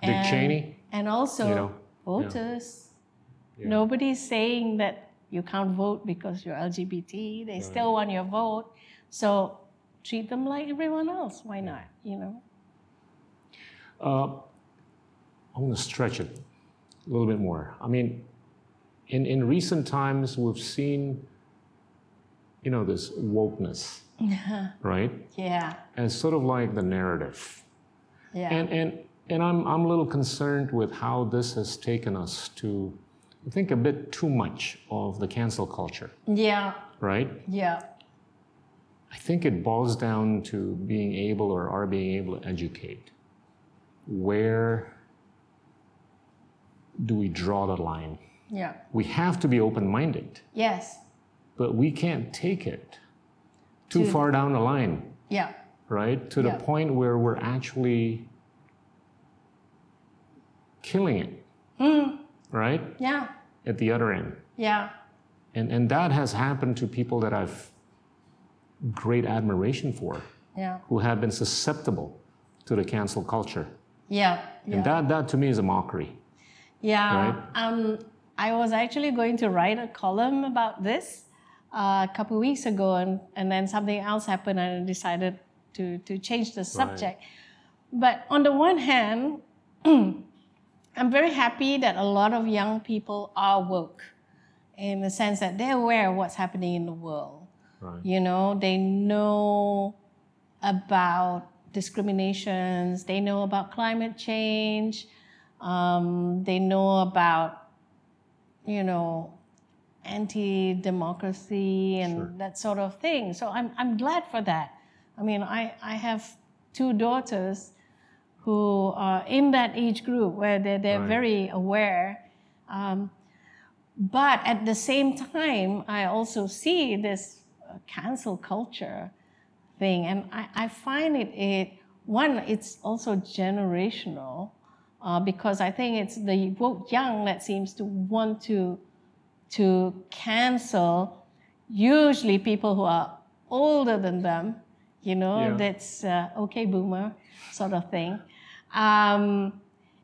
Dick and, Cheney. and also you know, voters? Yeah. Nobody's saying that you can't vote because you're LGBT. They still want your vote. So treat them like everyone else. Why not? You know. Uh, I want to stretch it a little bit more. I mean, in, in recent times, we've seen, you know, this wokeness, right? Yeah. And sort of like the narrative. Yeah. And, and, and I'm, I'm a little concerned with how this has taken us to, I think, a bit too much of the cancel culture, yeah. right? Yeah. I think it boils down to being able or are being able to educate. Where do we draw the line? Yeah. We have to be open minded, Yes. but we can't take it too To- far down the line, Yeah. right? To Yeah. the point where we're actually killing it, Mm. right? Yeah. At the other end. Yeah. And, and that has happened to people that I've great admiration for, Yeah. who have been susceptible to the cancel culture. Yeah. Yeah. And that, that to me is a mockery. Yeah. Right? Um, I was actually going to write a column about this uh, a couple of weeks ago, and, and then something else happened, and I decided to, to change the subject. But on the one hand, I'm very happy that a lot of young people are woke in the sense that they're aware of what's happening in the world. Right. You know, they know about discriminations, they know about climate change, um, they know about, you know, anti democracy and Sure. that sort of thing. So I'm, I'm glad for that. I mean, I, I have two daughters who are in that age group where they're, they're Right. very aware. Um, but at the same time, I also see this cancel culture thing, and I, I find it, it one, it's also generational uh, because I think it's the woke young that seems to want to to cancel usually people who are older than them, you know, Yeah. that's uh, okay boomer sort of thing. Um,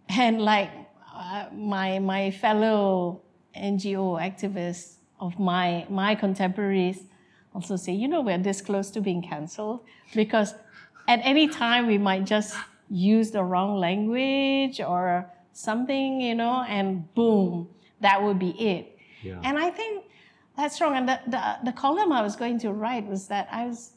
and like uh, my, my fellow NGO activists of my, my contemporaries also say, you know, we're this close to being cancelled because at any time we might just use the wrong language or something, you know, and boom, that would be it. Yeah. And I think that's wrong. And the, the, the column I was going to write was that I was,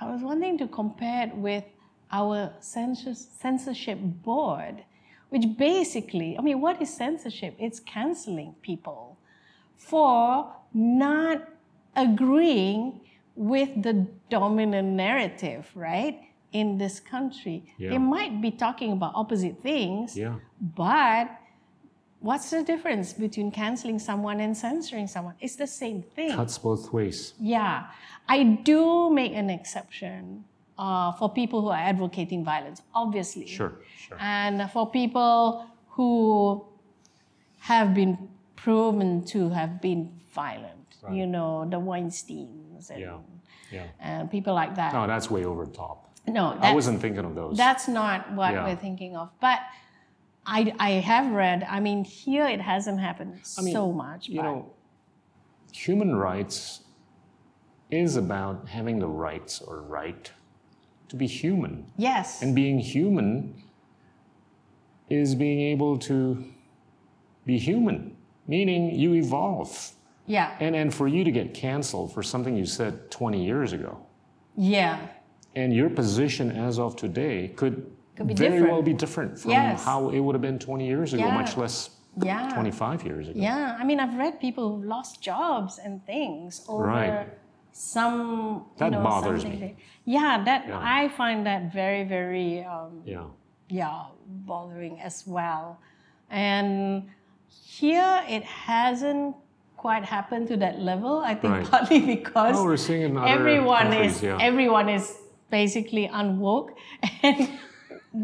I was wanting to compare it with our censors- censorship board, which basically, I mean, what is censorship? It's canceling people for not agreeing with the dominant narrative, right? In this country. Yeah. They might be talking about opposite things, Yeah. but what's the difference between canceling someone and censoring someone? It's the same thing. Cuts both ways. Yeah, I do make an exception uh, for people who are advocating violence, obviously. Sure. Sure. And for people who have been proven to have been violent, Right. you know, the Weinsteins and, Yeah. Yeah. and people like that. No, that's way over the top. No, I wasn't thinking of those. that's not what Yeah. we're thinking of. But I, I have read, I mean, here it hasn't happened mean, so much. you but know, human rights is about having the rights or right to be human. yes. And being human is being able to be human, meaning you evolve. Yeah. And, and for you to get canceled for something you said 20 years ago, Yeah. and your position as of today could, Could be very different. well be different from Yes. how it would have been 20 years ago, Yeah. much less Yeah. 25 years ago. Yeah, I mean, I've read people who lost jobs and things over Right. some. That you know, bothers me. yeah, that Yeah. I find that very, very, um, Yeah. yeah, bothering as well. And here it hasn't quite happened to that level. I think Right. partly because Oh, everyone is yeah. everyone is basically unwoke, and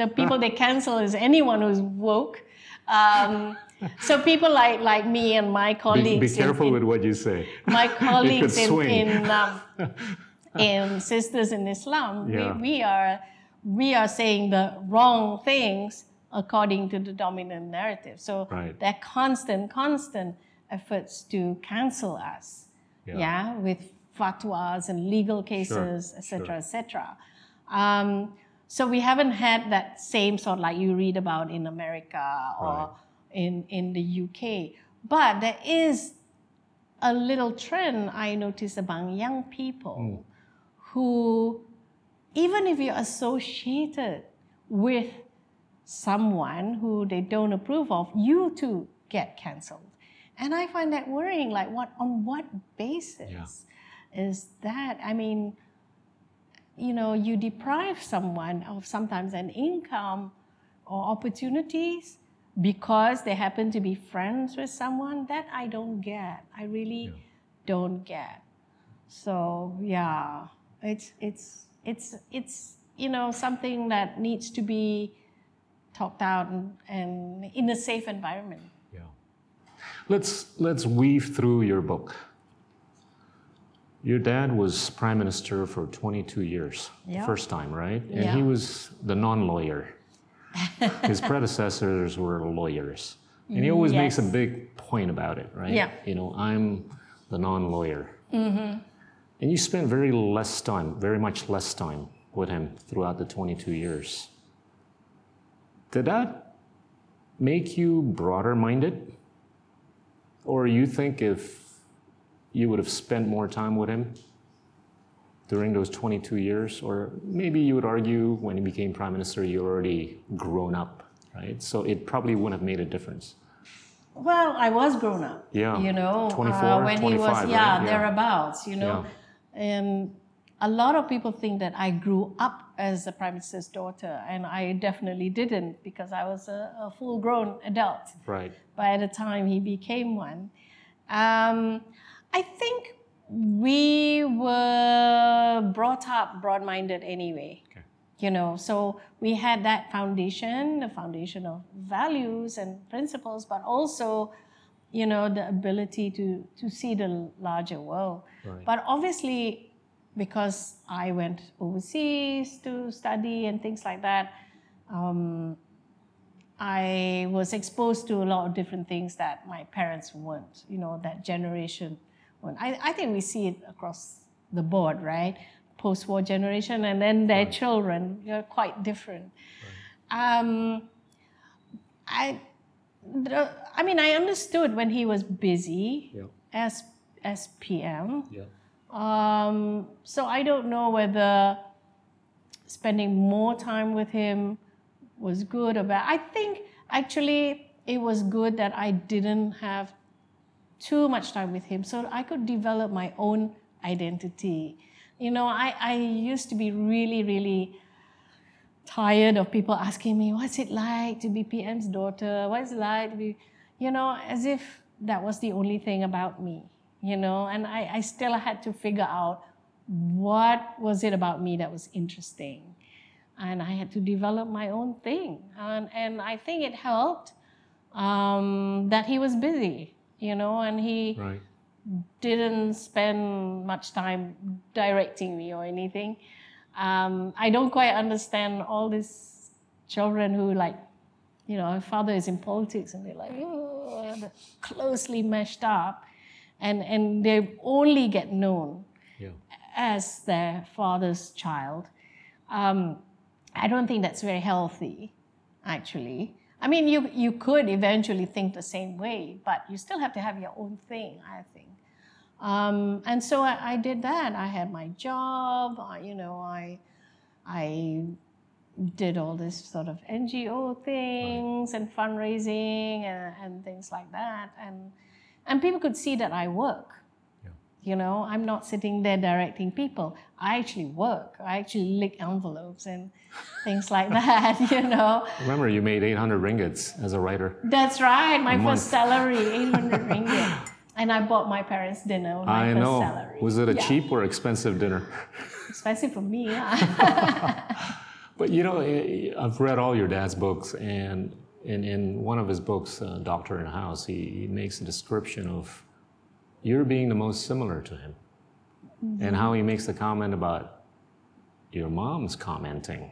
the people they cancel is anyone who's woke. Um, so people like like me and my colleagues. be in- careful in, with what you say. my colleagues in in, um, in Sisters in Islam. Yeah. We, we are we are saying the wrong things according to the dominant narrative. So Right. there are constant, constant efforts to cancel us. Yeah. Yeah, with fatwas and legal cases, etc., sure. etc. Um, so we haven't had that same sort like you read about in America or Right. in in the UK. But there is a little trend I notice among young people Hmm. who, even if you're associated with someone who they don't approve of, you too get cancelled. And I find that worrying. Like, what on what basis is that? I mean, you know, you deprive someone of sometimes an income or opportunities because they happen to be friends with someone. That I don't get. I really Yeah. don't get. So yeah, it's it's it's it's you know something that needs to be talked out and, and in a safe environment. Let's let's weave through your book. Your dad was prime minister for 22 years, Yeah. first time, right? And he was the non-lawyer. His predecessors were lawyers, and he always makes a big point about it, right? Yeah. You know, I'm the non-lawyer. Mm-hmm. And you spent very less time, very much less time with him throughout the 22 years. Did that make you broader minded? Or you think if you would have spent more time with him during those 22 years, or maybe you would argue when he became prime minister, you're already grown up, right? So it probably wouldn't have made a difference. Well, I was grown up. Yeah. You know, 24, uh, when he was 25, yeah, right? Yeah. thereabouts. You know, and a lot of people think that I grew up as the prime minister's daughter, and I definitely didn't because I was a, a full-grown adult Right. by the time he became one. Um, I think we were brought up broad-minded anyway. Okay. You know, so we had that foundation, the foundation of values and principles, but also, you know, the ability to to see the larger world. Right. But obviously, because I went overseas to study and things like that, um, I was exposed to a lot of different things that my parents weren't, you know, that generation. weren't. I, I think we see it across the board, right? Post war generation, and then their children, you're quite different. Um, I, I mean, I understood when he was busy Yeah. as, as PM. Yeah. Um, so I don't know whether spending more time with him was good or bad. I think actually it was good that I didn't have too much time with him so I could develop my own identity. You know, I, I used to be really, really tired of people asking me, what's it like to be PM's daughter? What's it like to be, you know, as if that was the only thing about me, you know, and I, I still had to figure out what was it about me that was interesting. And I had to develop my own thing. And, and I think it helped um, that he was busy, you know, and he Right. didn't spend much time directing me or anything. Um, I don't quite understand all these children who like, you know, father is in politics and they're like "Oh," closely meshed up, and and they only get known Yeah. as their father's child. Um, I don't think that's very healthy, actually. I mean, you you could eventually think the same way, but you still have to have your own thing. I think. Um, and so I, I did that. I had my job. I, you know, I I did all this sort of NGO things and fundraising and, and things like that. And and people could see that I work. Yeah. You know, I'm not sitting there directing people. I actually work. I actually lick envelopes and things like that. You know, Remember, you made 800 ringgits as a writer. that's right. My first salary, 800 ringgit. And I bought my parents dinner with my I first know. salary. Was it a Yeah. cheap or expensive dinner? Expensive for me. Yeah. But you know, I've read all your dad's books, and in, in one of his books, uh, Doctor in a House, he, he makes a description of you're being the most similar to him, and how he makes the comment about your mom's commenting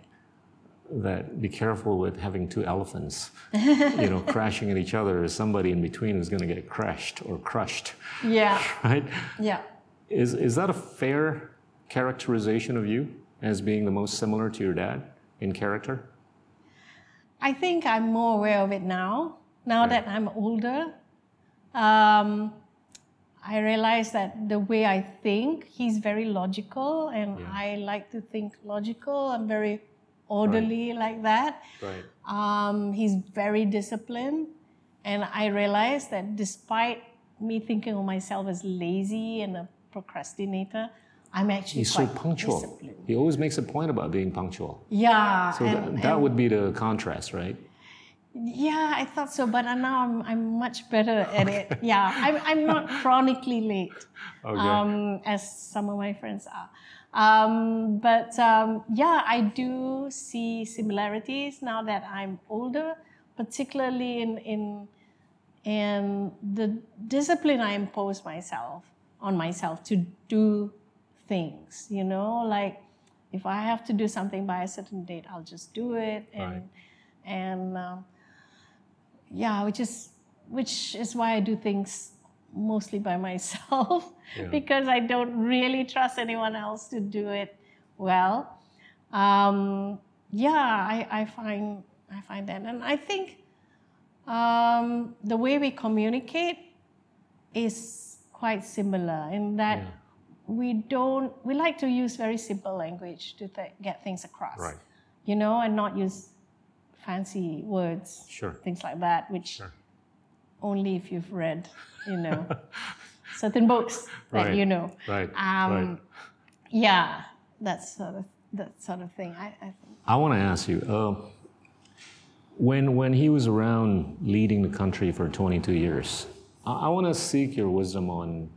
that be careful with having two elephants, you know, crashing at each other. Somebody in between is going to get crushed or crushed, yeah. right? Yeah. Is is that a fair characterization of you as being the most similar to your dad in character? I think I'm more aware of it now. Now that I'm older, um, I realize that the way I think, he's very logical, and Yeah. I like to think logical. I'm very orderly like that. Right. Um, he's very disciplined, and I realize that despite me thinking of myself as lazy and a procrastinator, I'm actually He's so punctual. disciplined. He always makes a point about being punctual. Yeah, So and- that, that and- would be the contrast, right? Yeah, I thought so, but now I'm, I'm much better at it. Yeah, I'm, I'm not chronically late, Okay. um, as some of my friends are. Um, but um, yeah, I do see similarities now that I'm older, particularly in, in, in the discipline I impose myself on myself to do things, you know, like if I have to do something by a certain date, I'll just do it. And, Right. and um, yeah, which is which is why I do things mostly by myself Yeah. because I don't really trust anyone else to do it well. Um, yeah, I, I find I find that, and I think Um, the way we communicate is quite similar in that Yeah. We don't, we like to use very simple language to th- get things across. Right. You know, and not use fancy words, Sure. things like that, which Sure. only if you've read, you know, certain books that Right. you know. Right. Um, right. Yeah, that sort of that sort of thing. I, I. I want to ask you, uh, when when he was around leading the country for 22 years, I, I want to seek your wisdom on,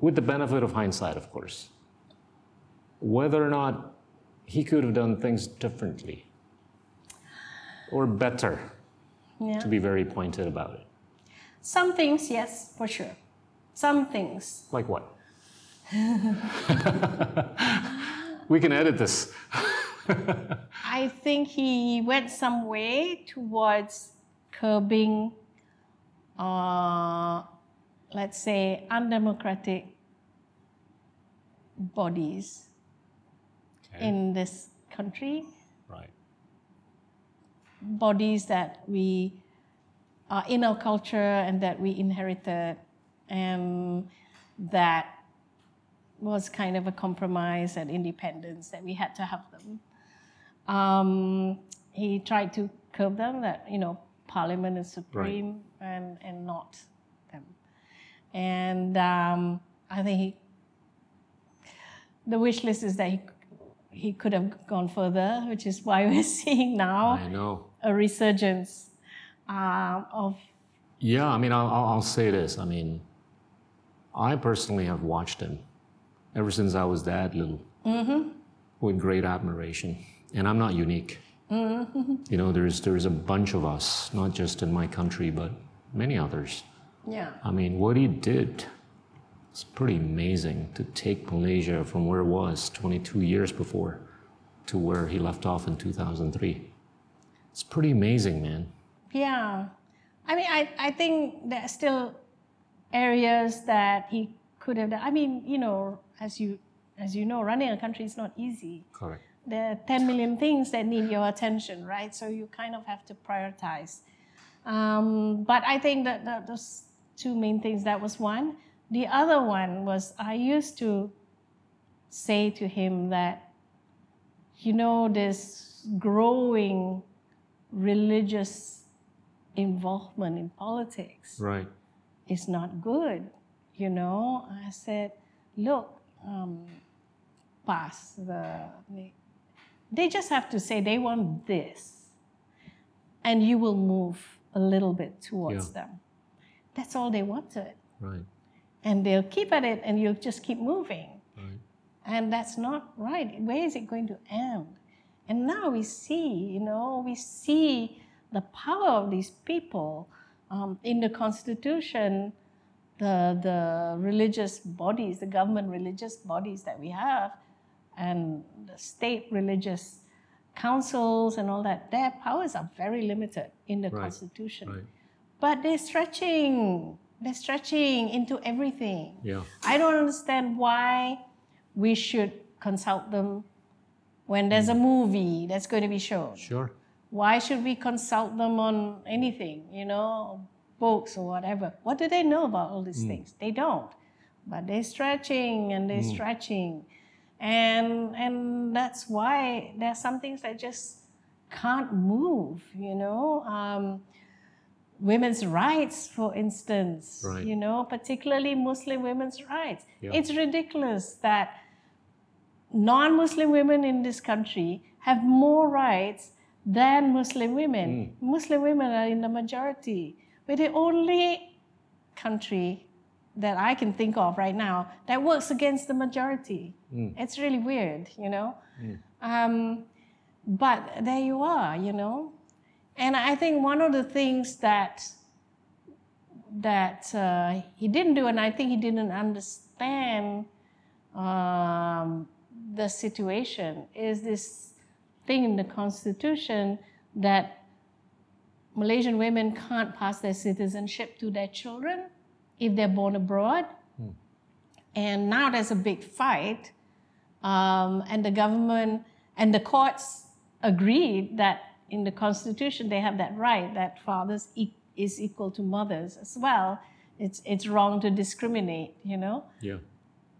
with the benefit of hindsight, of course, whether or not he could have done things differently or better. Yeah. To be very pointed about it, Some things, yes, for sure. Some things. like what? we can edit this. I think he went some way towards curbing, uh, let's say, undemocratic bodies in this country, Right. bodies that we are in our culture and that we inherited, and that was kind of a compromise and independence that we had to have them. Um, he tried to curb them that you know Parliament is supreme and and not and um, I think he, the wish list is that he he could have gone further, which is why we're seeing now a resurgence um, of Yeah, I mean, I'll, I'll say this. I mean, I personally have watched him ever since I was that little with great admiration. And I'm not unique. You know, there's, there's a bunch of us, not just in my country, but many others. Yeah I mean, what he did is pretty amazing to take Malaysia from where it was 22 years before to where he left off in 2003. It's pretty amazing, man. Yeah. I mean, I, I think there are still areas that he could have done. I mean, you know, as you as you know, running a country is not easy. Correct. There are 10 million things that need your attention, right? So you kind of have to prioritize. Um, but I think that, that those two main things, that was one. The other one was I used to say to him that, you know, this growing religious involvement in politics Right. is not good. You know, I said, look, um, pass the. They just have to say they want this, and you will move a little bit towards Yeah. them. That's all they wanted, Right. and they'll keep at it, and you'll just keep moving. Right. And that's not right. Where is it going to end? And now we see, you know, we see the power of these people um, in the Constitution, the, the religious bodies, the government religious bodies that we have, and the state religious councils and all that, their powers are very limited in the Right, Constitution. Right. But they're stretching, they're stretching into everything. Yeah. I don't understand why we should consult them when there's a mm. movie that's going to be shown. Sure. Why should we consult them on anything, you know, books or whatever? What do they know about all these mm. things? They don't. But they're stretching and they're mm. stretching. And and that's why there are some things that just can't move, you know. Um, women's rights, for instance, Right. you know, particularly Muslim women's rights. Yeah. It's ridiculous that non-Muslim women in this country have more rights than Muslim women. Hmm. Muslim women are in the majority. We're the only country that I can think of right now that works against the majority. Hmm. It's really weird, you know. Hmm. Um, but there you are, you know. And I think one of the things that that uh, he didn't do, and I think he didn't understand um, the situation, is this thing in the constitution that Malaysian women can't pass their citizenship to their children if they're born abroad. And now there's a big fight, um, and the government and the courts agreed that in the Constitution they have that right that fathers e- is equal to mothers as well. It's it's wrong to discriminate, you know. Yeah.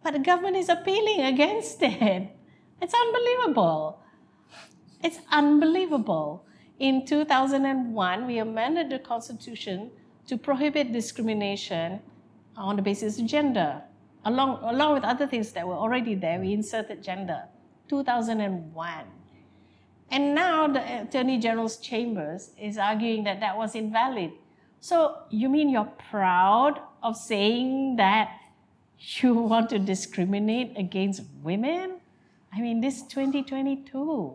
But the government is appealing against it. It's unbelievable. It's unbelievable. In 2001, we amended the Constitution to prohibit discrimination on the basis of gender. Along, along with other things that were already there, we inserted gender. 2001. And now the Attorney General's chambers is arguing that that was invalid. So you mean you're proud of saying that you want to discriminate against women? I mean, this 2022.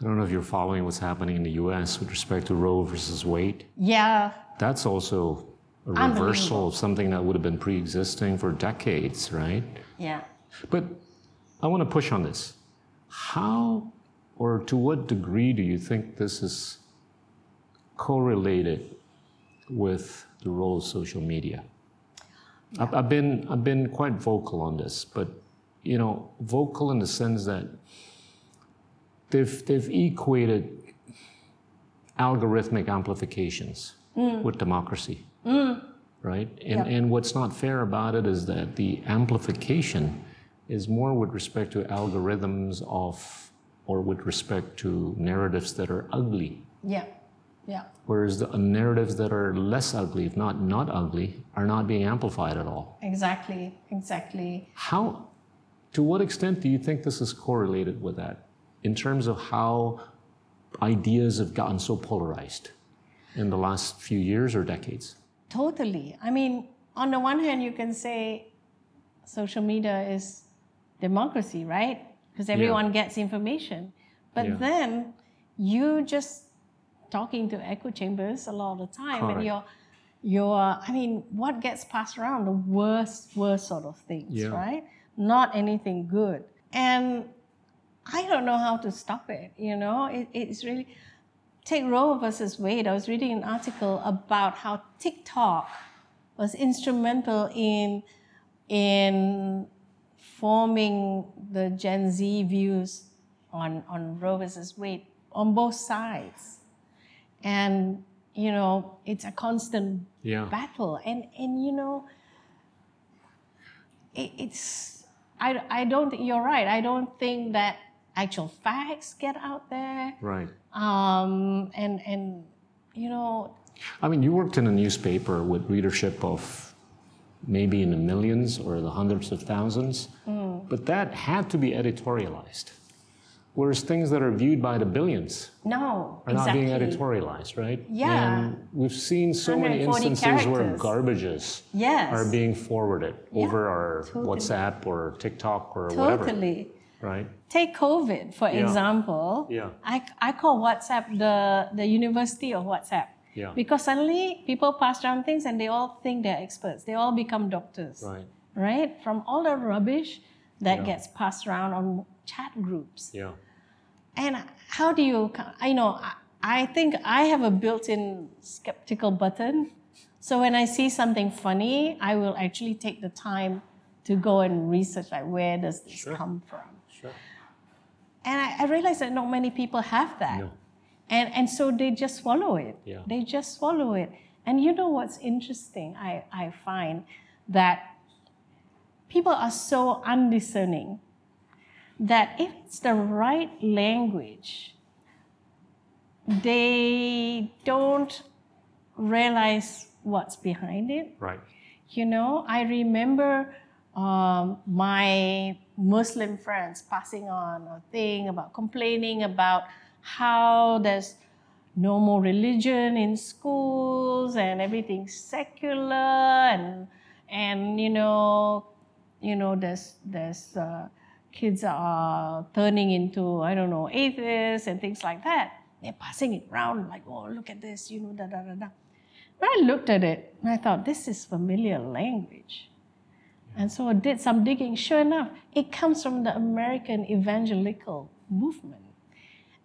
I don't know if you're following what's happening in the US with respect to Roe versus Wade. Yeah, That's also a reversal of something that would have been pre existing for decades, right? yeah. But I want to push on this. How or to what degree do you think this is correlated with the role of social media? I've, I've been I've been quite vocal on this, but you know, vocal in the sense that they've they've equated algorithmic amplifications mm. with democracy. Mm. Right? And, Yeah. and what's not fair about it is that the amplification is more with respect to algorithms of, or with respect to narratives that are ugly. Yeah, yeah, Whereas the narratives that are less ugly, if not not ugly, are not being amplified at all. exactly, exactly. How, to what extent do you think this is correlated with that in terms of how ideas have gotten so polarized in the last few years or decades? Totally. I mean, on the one hand, you can say social media is democracy, right? Because everyone gets information. But Yeah. then you just talking to echo chambers a lot of the time, and Correct. you're, you're, I mean, what gets passed around? The worst, worst sort of things, Yeah. right? Not anything good. And I don't know how to stop it, you know? It, it's really, take Roe versus Wade. I was reading an article about how TikTok was instrumental in in forming the Gen Z views on, on Roe versus Wade on both sides. And, you know, it's a constant Yeah. battle. And, and you know, it, it's, I, I don't, you're right. I don't think that actual facts get out there. Right. Um, and, and, you know, I mean, you worked in a newspaper with readership of maybe in the millions or the hundreds of thousands, mm. but that had to be editorialized. Whereas things that are viewed by the billions no, are exactly. not being editorialized, right? Yeah. And we've seen so many 140 instances where garbages Yes. are being forwarded Yeah, over our totally. WhatsApp or TikTok or whatever, Totally. right? Take COVID, for Yeah. example. Yeah. I, I call WhatsApp the, the university of WhatsApp. Yeah. Because suddenly people pass around things and they all think they're experts. They all become doctors. Right. Right? From all the rubbish that Yeah. gets passed around on chat groups. Yeah. And how do you, I know, I- think I have a built in skeptical button. So when I see something funny, I will actually take the time to go and research like where does this Sure. come from. Sure. And I, I realize that not many people have that. No. And, and so they just swallow it. Yeah. They just swallow it. And you know what's interesting? I, I find that people are so undiscerning that if it's the right language, they don't realize what's behind it. Right. You know, I remember um, my Muslim friends passing on a thing about complaining about how there's no more religion in schools and everything's secular and and you know you know there's there's uh, kids are turning into I don't know atheists and things like that. They're passing it around like oh look at this you know da da da da. But I looked at it and I thought, this is familiar language. And so I did some digging. Sure enough, it comes from the American evangelical movement.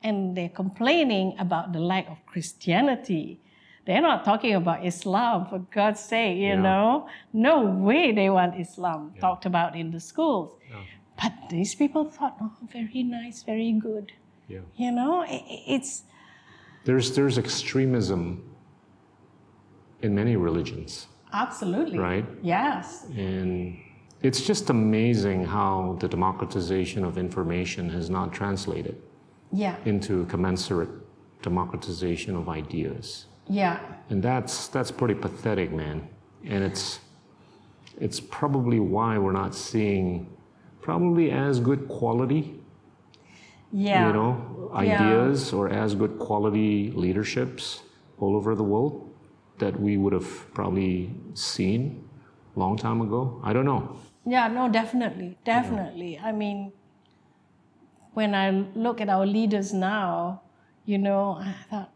And they're complaining about the lack of Christianity. They're not talking about Islam, for God's sake, you Yeah. know. No way they want Islam talked about in the schools. Yeah. But these people thought, oh, very nice, very good. Yeah. You know, i- i- it's There's there's extremism in many religions, Absolutely. right? Yes. And it's just amazing how the democratization of information has not translated Yeah. into commensurate democratization of ideas. Yeah. And that's that's pretty pathetic, man. And it's it's probably why we're not seeing probably as good quality, Yeah. you know, Yeah. ideas or as good quality leaderships all over the world that we would have probably seen long time ago. I don't know. Yeah, no, definitely, definitely. I mean, when I look at our leaders now, you know, I thought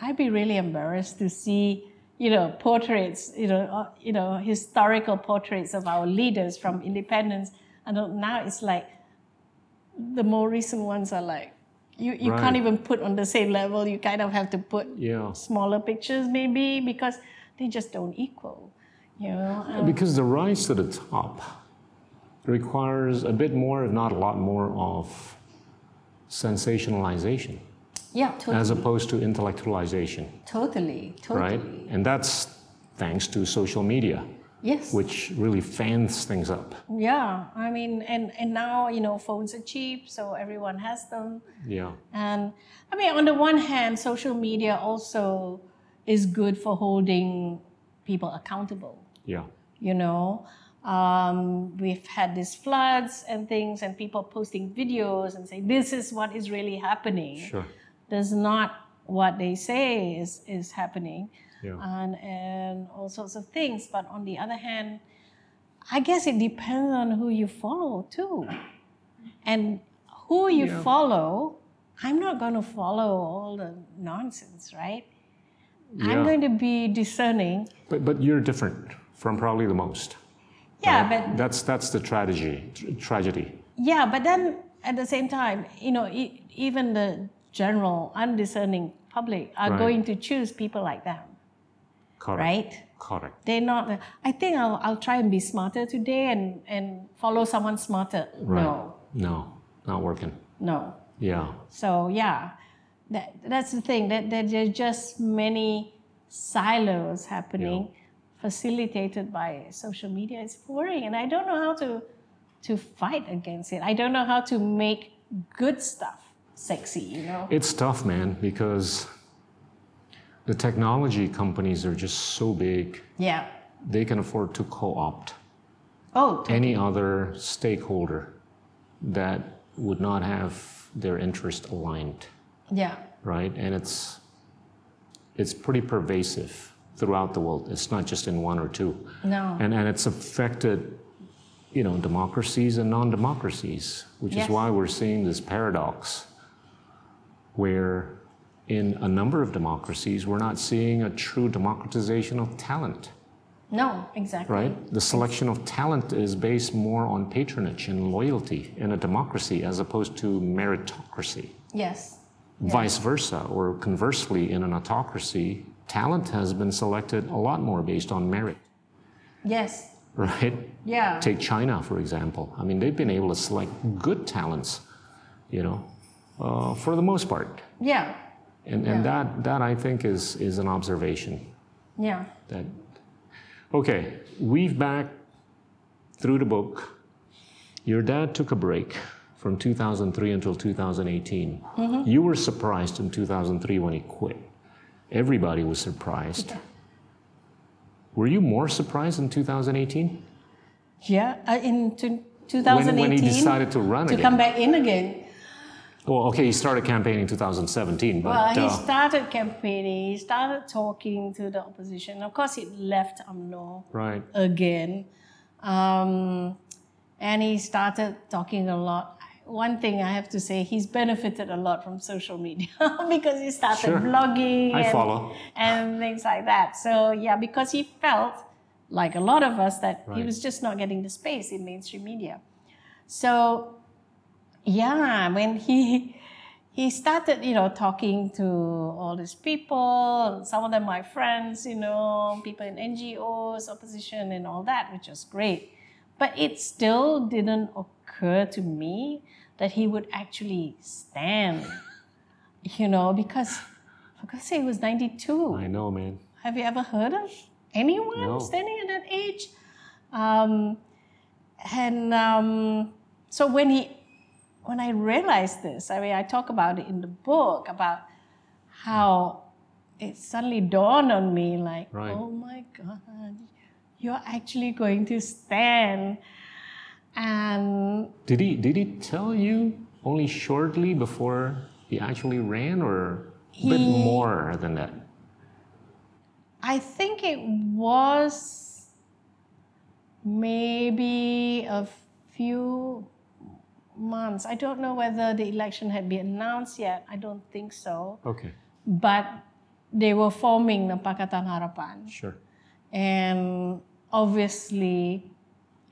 I'd be really embarrassed to see, you know, portraits, you know, uh, you know, historical portraits of our leaders from independence. And now it's like the more recent ones are like you, you can't even put on the same level. You kind of have to put Yeah. smaller pictures maybe because they just don't equal. You know, um, Because the rise to the top requires a bit more, if not a lot more, of sensationalization yeah, totally. as opposed to intellectualization, Totally, totally. right? And that's thanks to social media, Yes. which really fans things up. yeah, I mean, and and now you know phones are cheap, so everyone has them. Yeah. And I mean, on the one hand, social media also is good for holding people accountable. Yeah. You know, um, we've had these floods and things, and people posting videos and saying this is what is really happening. Sure. That's not what they say is is happening. Yeah. and and all sorts of things. But on the other hand, I guess it depends on who you follow too, and who you Yeah. follow. I'm not going to follow all the nonsense, right? Yeah. I'm going to be discerning. But but you're different from probably the most. Yeah, right? but that's that's the tragedy. tr- Tragedy. yeah, but then at the same time, you know, e- even the general undiscerning public are Right. going to choose people like them, Correct. right? Correct. they're not i think i'll, I'll try and be smarter today and, and follow someone smarter Right. no No, not working. no Yeah. so yeah that, that's the thing that, that there's just many silos happening facilitated by social media it's worrying and i don't know how to to fight against it. I don't know how to make good stuff sexy you know? It's tough, man, because the technology companies are just so big, yeah. They can afford to co opt oh t- any other stakeholder that would not have their interest aligned, yeah. Right? And it's it's pretty pervasive throughout the world. It's not just in one or two. no And and it's affected, you know, democracies and non-democracies, which Yes. is why we're seeing this paradox where in a number of democracies we're not seeing a true democratization of talent, no exactly right? The selection of talent is based more on patronage and loyalty in a democracy as opposed to meritocracy. yes Vice versa, or conversely, in an autocracy, talent has been selected a lot more based on merit, yes right? yeah Take China, for example. I mean, they've been able to select good talents, you know, uh, for the most part. yeah And, and that, that, I think, is, is an observation yeah that, okay, weave back through the book. Your dad took a break from 2003 until 2018. You were surprised in 2003 when he quit. Everybody was surprised. Were you more surprised in 2018? Yeah, uh, in t- 2018 when he decided to run to again? come back in again. Well, okay, he started campaigning in 2017, but Well, he uh, started campaigning. He started talking to the opposition. Of course, he left UMNO right, again, um, and he started talking a lot. One thing I have to say, he's benefited a lot from social media because he started Sure. blogging I and, and things like that. So yeah, because he felt like a lot of us that he was just not getting the space in mainstream media. So yeah, when he he started, you know, talking to all these people, some of them my friends, you know, people in NGOs, opposition, and all that, which was great. But it still didn't occur to me that he would actually stand, you know, because For God's sake, he was 92. I know, man. Have you ever heard of anyone No. standing at that age? Um, and um, so when he, when I realized this, I mean, I talk about it in the book about how it suddenly dawned on me, like, Right. oh my God, you're actually going to stand, and Did he did he tell you only shortly before he actually ran, or a bit more than that? I think it was maybe a few months. I don't know whether the election had been announced yet. I don't think so. Okay, But they were forming the Pakatan Harapan. sure. And obviously,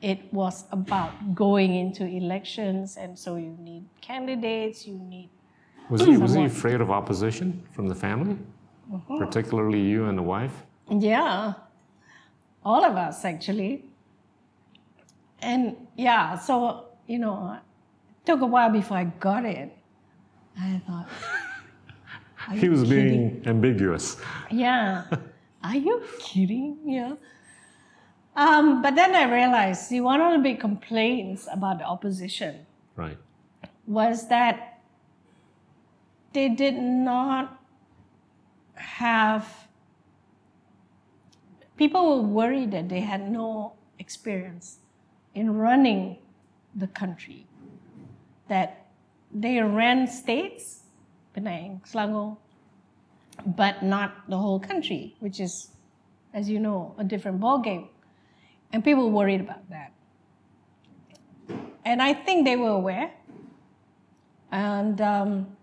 it was about going into elections. And so you need candidates, you need. Was he was he afraid of opposition from the family, mm-hmm. particularly you and the wife? Yeah, all of us actually. And yeah, so, you know, it took a while before I got it. I thought, He was kidding? being ambiguous. Yeah. Are you kidding? Yeah. Um, but then I realized, see, one of the big complaints about the opposition Right. was that they did not have people were worried that they had no experience in running the country that they ran states Penang, Selangor, but not the whole country which is as you know a different ballgame and people worried about that. And I think they were aware. And um,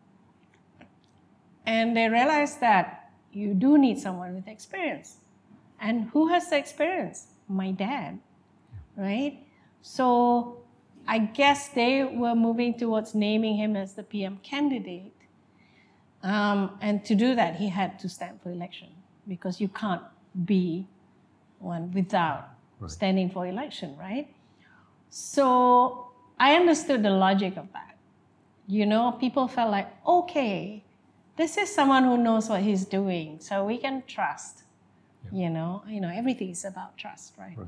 and they realized that you do need someone with experience. And who has the experience? My dad right? So i guess they were moving towards naming him as the pm candidate. Um, and to do that he had to stand for election because you can't be one without Right. standing for election right so i understood the logic of that you know, people felt like, okay, this is someone who knows what he's doing, so we can trust. You know, you know, everything is about trust, right? Right.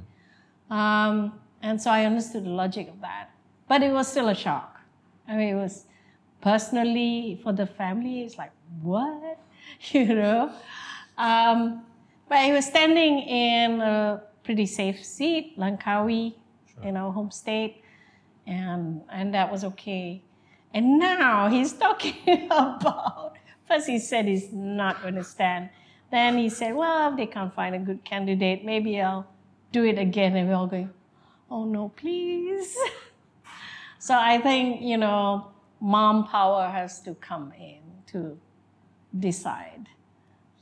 Um, and so I understood the logic of that, but it was still a shock. I mean, it was personally for the family. It's like what, you know. Um, but he was standing in a pretty safe seat, Langkawi, in our home state, and and that was okay. And now he's talking about. First, he said he's not going to stand. Then he said, "Well, if they can't find a good candidate, maybe I'll do it again." And we're all going, "Oh no, please!" so I think you know, mom power has to come in to decide.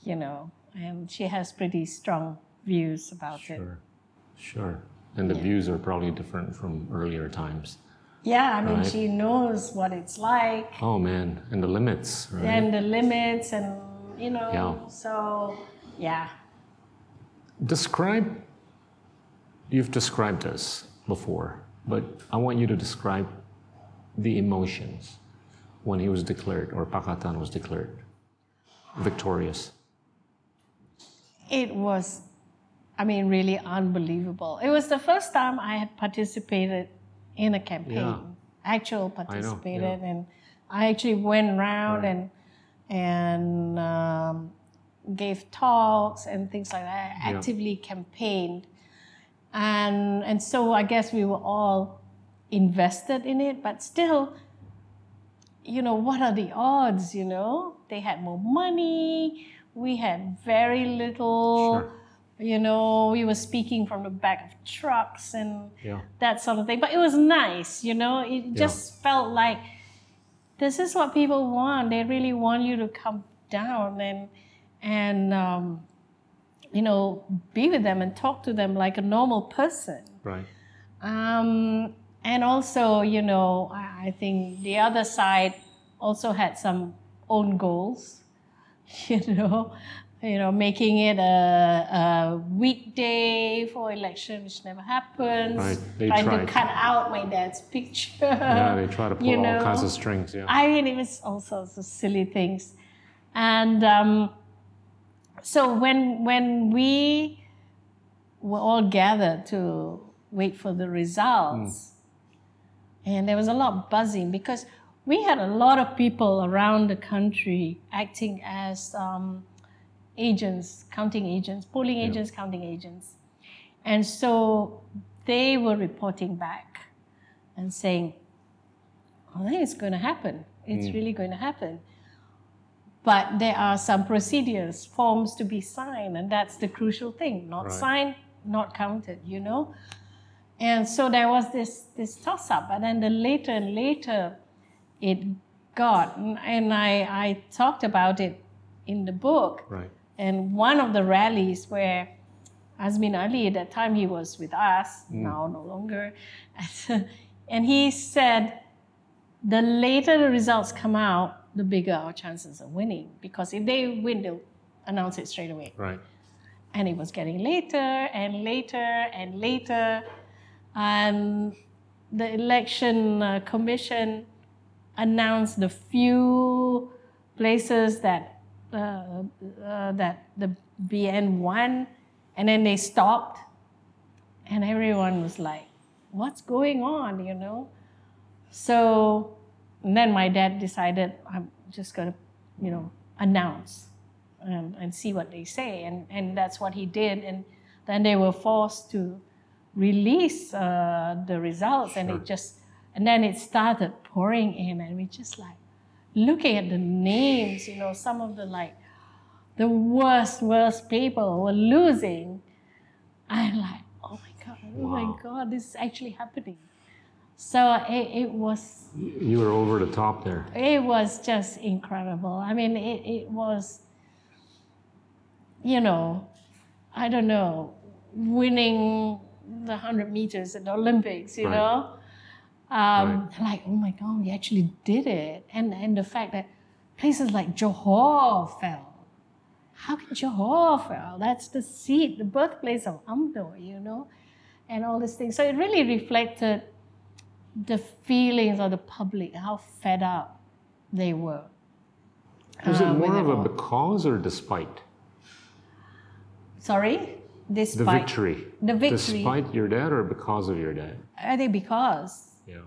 You know, and she has pretty strong views about it. Sure. Sure. And the views are probably different from earlier times. Yeah, I mean, Right. she knows what it's like. Oh man, and the limits, right? and the limits and you know Yeah. so yeah Describe, you've described this before, but I want you to describe the emotions when he was declared, or Pakatan was declared victorious. it was i mean really unbelievable it was the first time i had participated in a campaign Yeah. actual yeah. participated and i actually went around Right. and and um, gave talks and things like that I Yeah. actively campaigned and and so i guess we were all invested in it but still you know, what are the odds, you know? They had more money, we had very little, Sure. You know, we were speaking from the back of trucks and Yeah. that sort of thing. But it was nice, you know, it just felt like this is what people want. They really want you to come down and, and, um, you know, be with them and talk to them like a normal person. Right. Um, and also, you know, I I think the other side also had some own goals, you know, you know, making it a, a weekday for election, which never happens. Right, they Trying tried. to cut out my dad's picture. Yeah, they try to pull you all kinds of strings. Yeah. I mean, it was all sorts of silly things. And um, so when when we were all gathered to wait for the results, and there was a lot of buzzing because we had a lot of people around the country acting as um, agents, counting agents, polling agents, counting agents. And so they were reporting back and saying, oh, I think it's going to happen. It's mm. really going to happen. But there are some procedures, forms to be signed, and that's the crucial thing. Not Right. signed, not counted, you know? And so there was this, this toss up. And then the later and later it got, and I, I talked about it in the book. Right. And one of the rallies where Azmin Ali, at that time he was with us, now no longer, and he said, the later the results come out, the bigger our chances of winning. Because if they win, they'll announce it straight away. Right. And it was getting later and later and later. And the election uh, commission announced the few places that uh, uh, that the BN won, and then they stopped, and everyone was like, "What's going on?" You know. So and then my dad decided I'm just gonna, you know, announce and, and see what they say, and and that's what he did, and then they were forced to release uh, the results, and it just and then it started pouring in, and we just like looking at the names, you know, some of the like the worst, worst people were losing. I'm like, oh my god, oh my god, this is actually happening. So it, it was You were over the top there. it was just incredible. I mean, it, it was, you know, I don't know, winning the 100 meters at the Olympics, you Right. know? Um, Like, oh my God, we actually did it. And, and the fact that places like Johor fell. How can Johor fell? That's the seat, the birthplace of UMNO, you know? And all these things. So it really reflected the feelings of the public, how fed up they were. Was it uh, more of a all. because or despite Sorry? Despite. the victory? The victory. Despite your dad or because of your dad? I think because Yeah.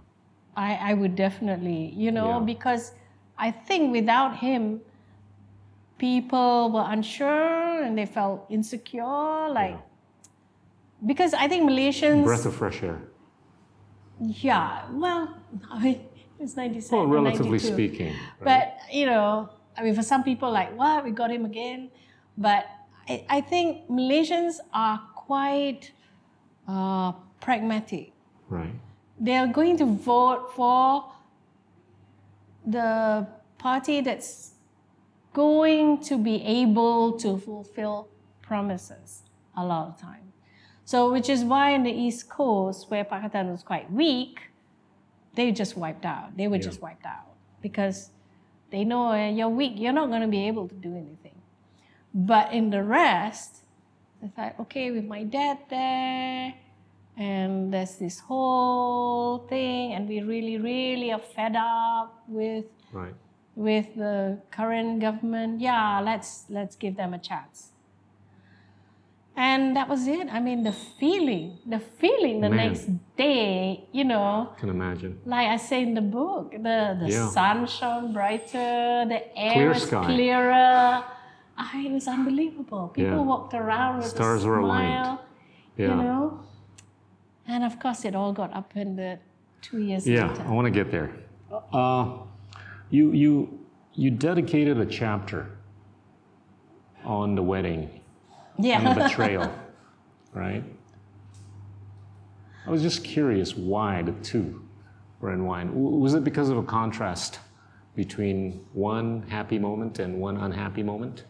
I, I would definitely, you know, Yeah. because I think without him, people were unsure and they felt insecure. Like, because I think Malaysians, Breath of fresh air. yeah, well, it's 97. Well, relatively 92. speaking. right? But you know, I mean, for some people, like, what we got him again. But I, I think Malaysians are quite uh, pragmatic. Right. They are going to vote for the party that's going to be able to fulfill promises a lot of time. So, which is why in the East Coast, where Pakatan was quite weak, they just wiped out. They were Yeah. just wiped out because they know uh, you're weak. You're not going to be able to do anything. But in the rest, they thought, okay, with my dad there, and there's this whole thing, and we really, really are fed up with Right. with the current government. Yeah, let's let's give them a chance. And that was it. I mean, the feeling, the feeling the Man. next day, you know, Can imagine. like I say in the book, the, the Yeah. sun shone brighter, the air Clear was sky. clearer. Ah, it was unbelievable. People Yeah. walked around with Stars a were aligned. Yeah. you know. And of course, it all got upended two years Yeah, later. I want to get there. Uh, you you you dedicated a chapter on the wedding and the betrayal, right? I was just curious why the two were in wine. Was it because of a contrast between one happy moment and one unhappy moment?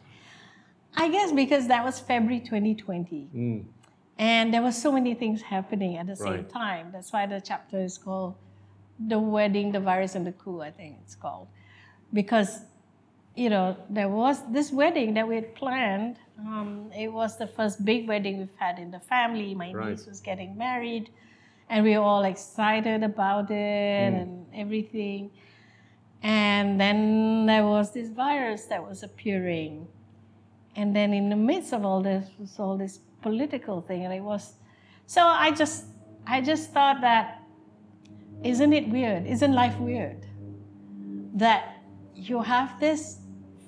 I guess because that was February 2020. And there were so many things happening at the same Right. time. That's why the chapter is called The Wedding, the Virus, and the Coup, I think it's called. Because, you know, there was this wedding that we had planned. Um, it was the first big wedding we've had in the family. My Right. niece was getting married, and we were all excited about it and everything. And then there was this virus that was appearing. And then in the midst of all this was all this political thing. And it was so I just I just thought that isn't it weird? Isn't life weird? That you have this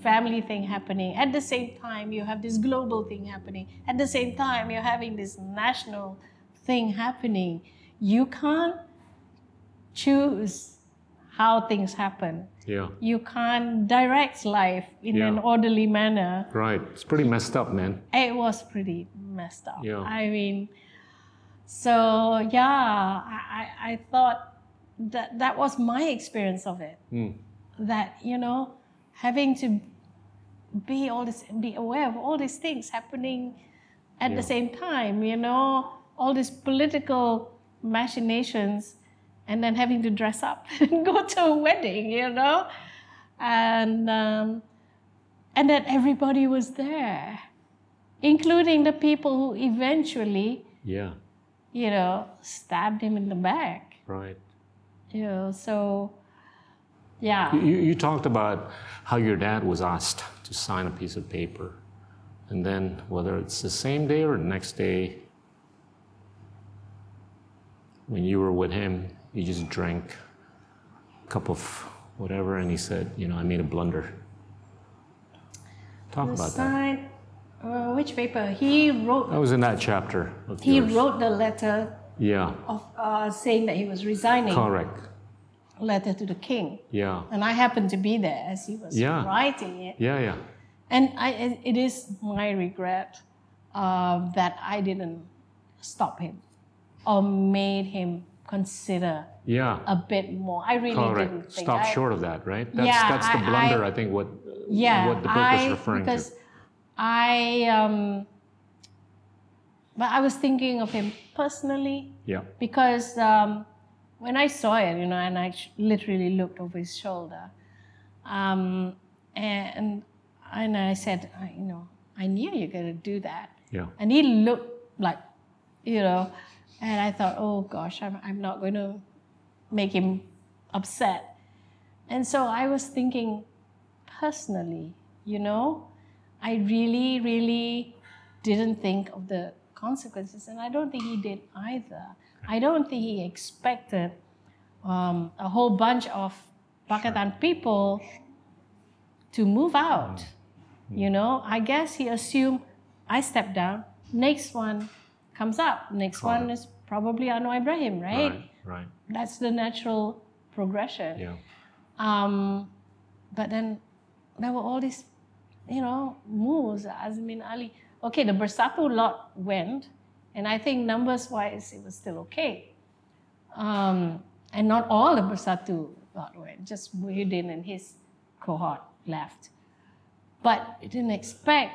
family thing happening at the same time you have this global thing happening at the same time you're having this national thing happening you can't choose how things happen Yeah. you can't direct life in Yeah. an orderly manner Right. It's pretty messed up, man. it was pretty messed up Yeah. i mean so yeah I, I, thought that that was my experience of it Mm. that you know having to be all this be aware of all these things happening at Yeah. the same time you know all these political machinations and then having to dress up and go to a wedding you know and um, and that everybody was there including the people who eventually Yeah. you know stabbed him in the back Right. you know so yeah You, you talked about how your dad was asked to sign a piece of paper, and then whether it's the same day or the next day, when you were with him, you just drank a cup of whatever, and he said, "You know, I made a blunder." Talk The about that. uh, which paper? He wrote. That was in that chapter of He yours. wrote the letter Yeah. of uh, saying that he was resigning. Correct. Letter to the king, Yeah. and I happened to be there as he was Yeah. writing it. Yeah. Yeah. And I, it- it is my regret uh, that I didn't stop him or made him consider Yeah. a bit more. I really didn't think. Stop I- short of that, right? That's Yeah, that's the I- blunder. I, I- think what yeah, what the book I, was referring because to. I um, but I was thinking of him personally Yeah. because um, when I saw it, you know, and I literally looked over his shoulder, um, and and I said, I, you know, I knew you're gonna do that, Yeah. and he looked like, you know, and I thought, oh gosh, I'm I'm not going to make him upset, and so I was thinking personally, you know, I really, really didn't think of the consequences, and I don't think he did either. I don't think he expected um, a whole bunch of Pakatan people to move out. You know, I guess he assumed I step down, next one comes up, next one is probably Anwar Ibrahim, right? Right. Right. That's the natural progression. Yeah. Um, but then there were all these, you know, moves. Azmin Ali. Okay, the Bersatu lot went, and I think numbers wise it was still okay. Um, and not all the Bersatu lot went, just Muhyiddin and his cohort left. But didn't expect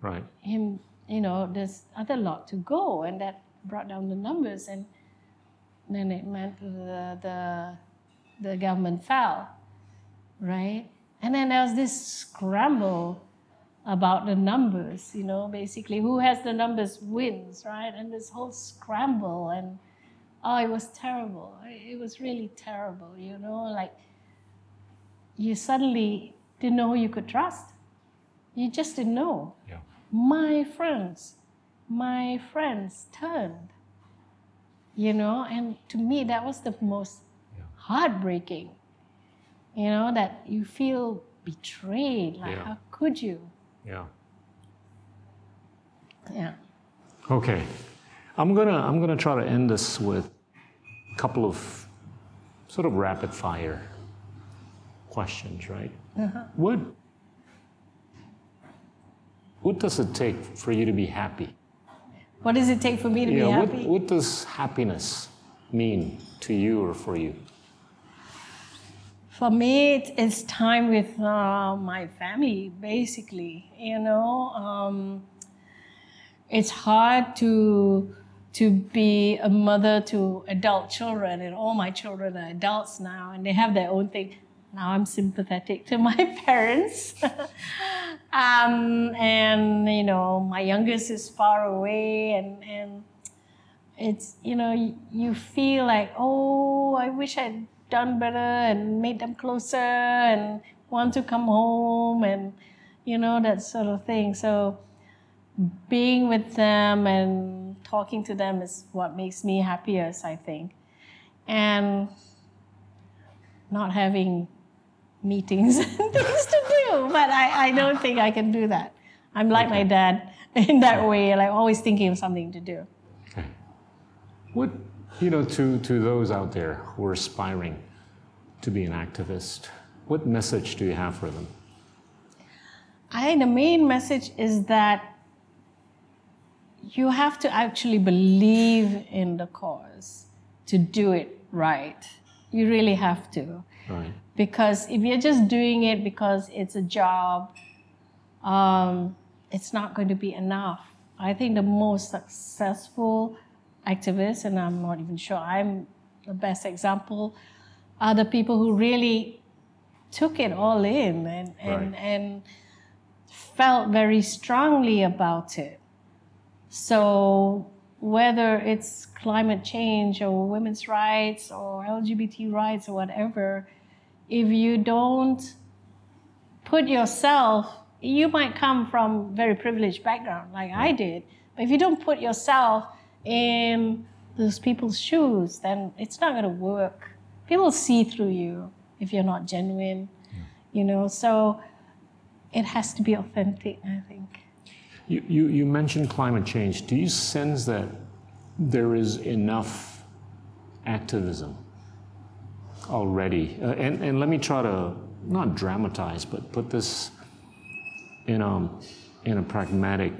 Right. him, you know, this other lot to go, and that brought down the numbers, and then it meant the the, the government fell, right? And then there was this scramble about the numbers, you know, basically who has the numbers wins, right? And this whole scramble, and oh, it was terrible. It was really terrible, you know, like you suddenly didn't know who you could trust. You just didn't know Yeah. my friends, my friends turned. You know, and to me, that was the most Yeah. heartbreaking. You know, that you feel betrayed. Like, Yeah. how could you? Yeah. Yeah. Okay. I'm gonna I'm gonna try to end this with a couple of sort of rapid fire questions, right? Uh-huh. What what does it take for you to be happy? What does it take for me to yeah, be what, happy? what does happiness mean to you or for you? For me, it's time with uh, my family, basically. You know, um, it's hard to to be a mother to adult children, and all my children are adults now, and they have their own thing. Now I'm sympathetic to my parents, um, and you know, my youngest is far away, and and it's you know you, you feel like oh I wish I'd done better and made them closer and want to come home and you know that sort of thing. So being with them and talking to them is what makes me happiest, I think. And not having meetings and things to do, but I, I don't think I can do that. I'm like my dad in that way, like always thinking of something to do. Okay. What, you know, to, to those out there who are aspiring to be an activist, what message do you have for them? I think the main message is that you have to actually believe in the cause to do it right. You really have to. Right. Because if you're just doing it because it's a job, um, it's not going to be enough. I think the most successful activists, and I'm not even sure I'm the best example, are the people who really took it all in and, and, Right. and felt very strongly about it. So whether it's climate change or women's rights or LGBT rights or whatever, if you don't put yourself, you might come from very privileged background like I did, but if you don't put yourself in those people's shoes, then it's not going to work. People see through you if you're not genuine, you know. So it has to be authentic, I think. You, you, you mentioned climate change. Do you sense that there is enough activism already? Uh, and, and let me try to not dramatize, but put this in a, in a pragmatic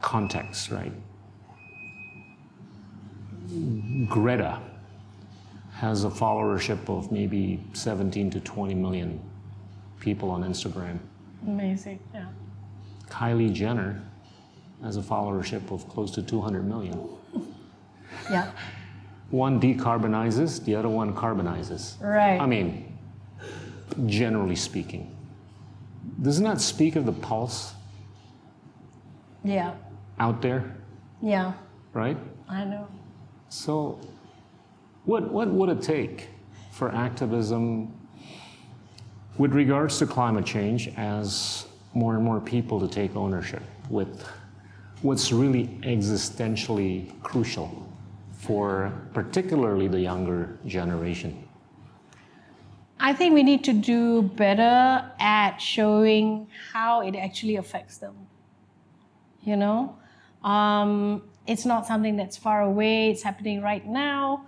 context, right? Greta has a followership of maybe 17 to 20 million people on Instagram. Amazing, yeah. Kylie Jenner has a followership of close to 200 million. Yeah, One decarbonizes, the other one carbonizes. right. I mean, generally speaking. Doesn't that speak of the pulse yeah, out there, yeah, right? I know. So, what, what would it take for activism with regards to climate change as more and more people to take ownership with what's really existentially crucial for particularly the younger generation? I think we need to do better at showing how it actually affects them. You know, um, it's not something that's far away. It's happening right now.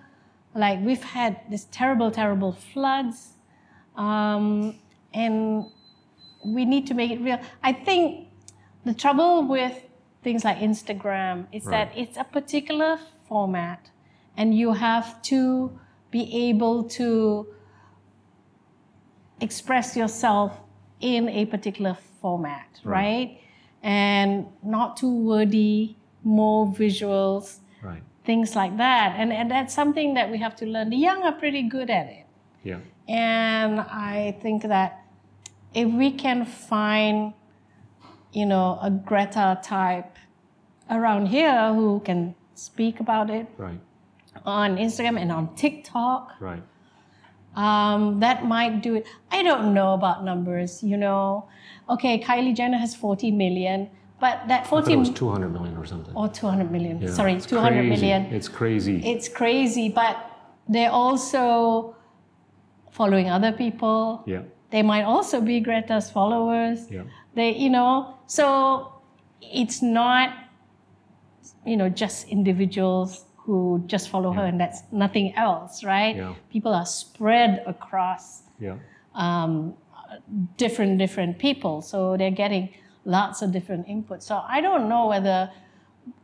Like we've had this terrible, terrible floods, um, and we need to make it real. I think the trouble with things like Instagram is that it's a particular format, and you have to be able to express yourself in a particular format, Right. right? And not too wordy, more visuals, Right. things like that. And, and that's something that we have to learn. The young are pretty good at it. Yeah. And I think that if we can find, you know, a Greta type around here who can speak about it Right. on Instagram and on TikTok, Right. um, that might do it. I don't know about numbers, you know. Okay, Kylie Jenner has 40 million, but that I thought 40 it was 200 million or something. or 200 million. Yeah, Sorry, it's 200 crazy. million. It's crazy. It's crazy, but they're also following other people. yeah. They might also be Greta's followers. Yeah. They, you know, so it's not, you know, just individuals who just follow her and that's nothing else, right? Yeah. People are spread across Yeah. um, different different people, so they're getting lots of different inputs. So I don't know whether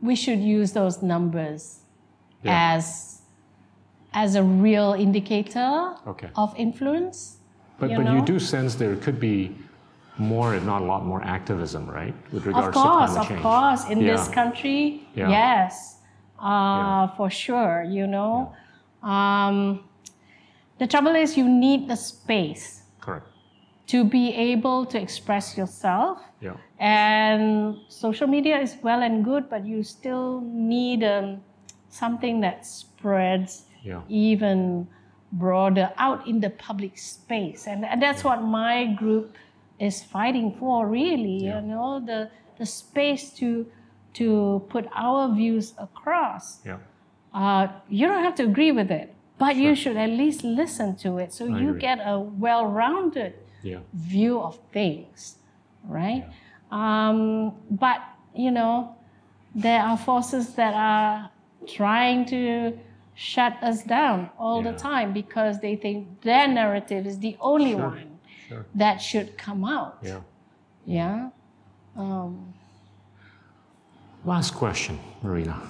we should use those numbers Yeah. as as a real indicator Okay. of influence. But, you but you do sense there could be more, if not a lot more, activism, right? With regards Of course, to climate change. of change. course, in this country, Yeah. yes, uh, for sure. You know, um, the trouble is you need the space Correct. to be able to express yourself. Yeah. And social media is well and good, but you still need um, something that spreads Yeah. even broader out in the public space. And, and that's what my group is fighting for, really. Yeah. You know, the, the space to, to put our views across. Yeah. Uh, you don't have to agree with it, but you should at least listen to it so I you agree. get a well rounded Yeah. view of things, right? Um, but you know, there are forces that are trying to shut us down all the time because they think their narrative is the only Sure. one Sure. that should come out. Yeah. Yeah. Um, Last question, Marina.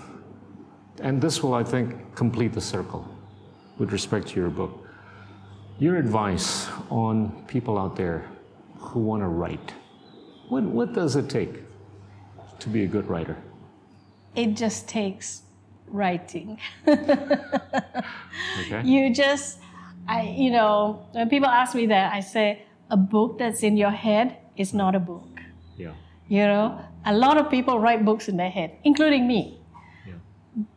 And this will, I think, complete the circle with respect to your book. Your advice on people out there who want to write. What, what does it take to be a good writer? it just takes writing. Okay? you just i you know when people ask me that i say a book that's in your head is not a book Yeah. you know a lot of people write books in their head including me Yeah.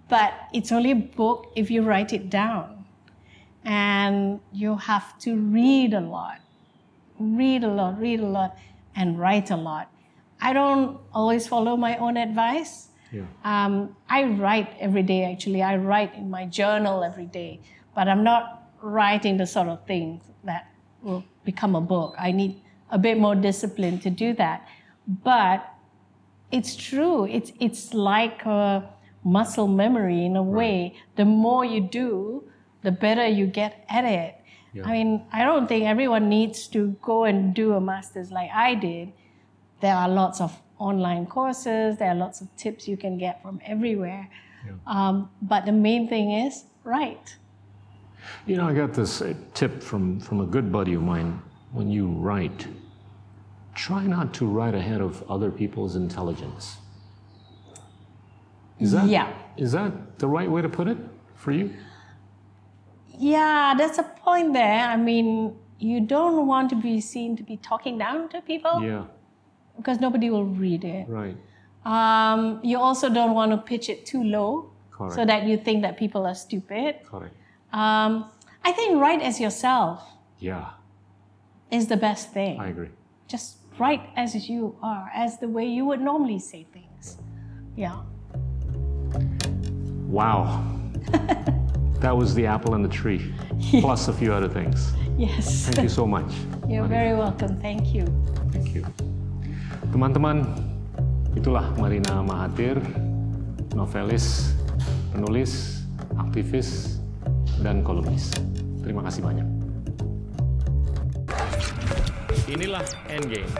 but it's only a book if you write it down and you have to read a lot read a lot read a lot and write a lot i don't always follow my own advice Yeah. um, I write every day, actually. I write in my journal every day, but I'm not writing the sort of things that will become a book. I need a bit more discipline to do that. But it's true. It's, it's like a muscle memory in a way. The more you do, the better you get at it. Yeah. I mean, I don't think everyone needs to go and do a master's like I did there are lots of online courses there are lots of tips you can get from everywhere Yeah. um, but the main thing is write You know, I got this uh, tip from, from a good buddy of mine. When you write, try not to write ahead of other people's intelligence. Is that, Yeah. Is that the right way to put it for you? yeah that's a point there i mean you don't want to be seen to be talking down to people Yeah, because nobody will read it right. um, you also don't want to pitch it too low so that you think that people are stupid Correct. Um, i think write as yourself Yeah, is the best thing I agree. just write as you are as the way you would normally say things yeah Wow. that was the apple in the tree, plus a few other things. yes Thank you so much. You're very welcome. Thank you. Thank you. Teman-teman, itulah Marina Mahathir, novelis, penulis, aktivis, dan kolumnis. Terima kasih banyak. Inilah Endgame.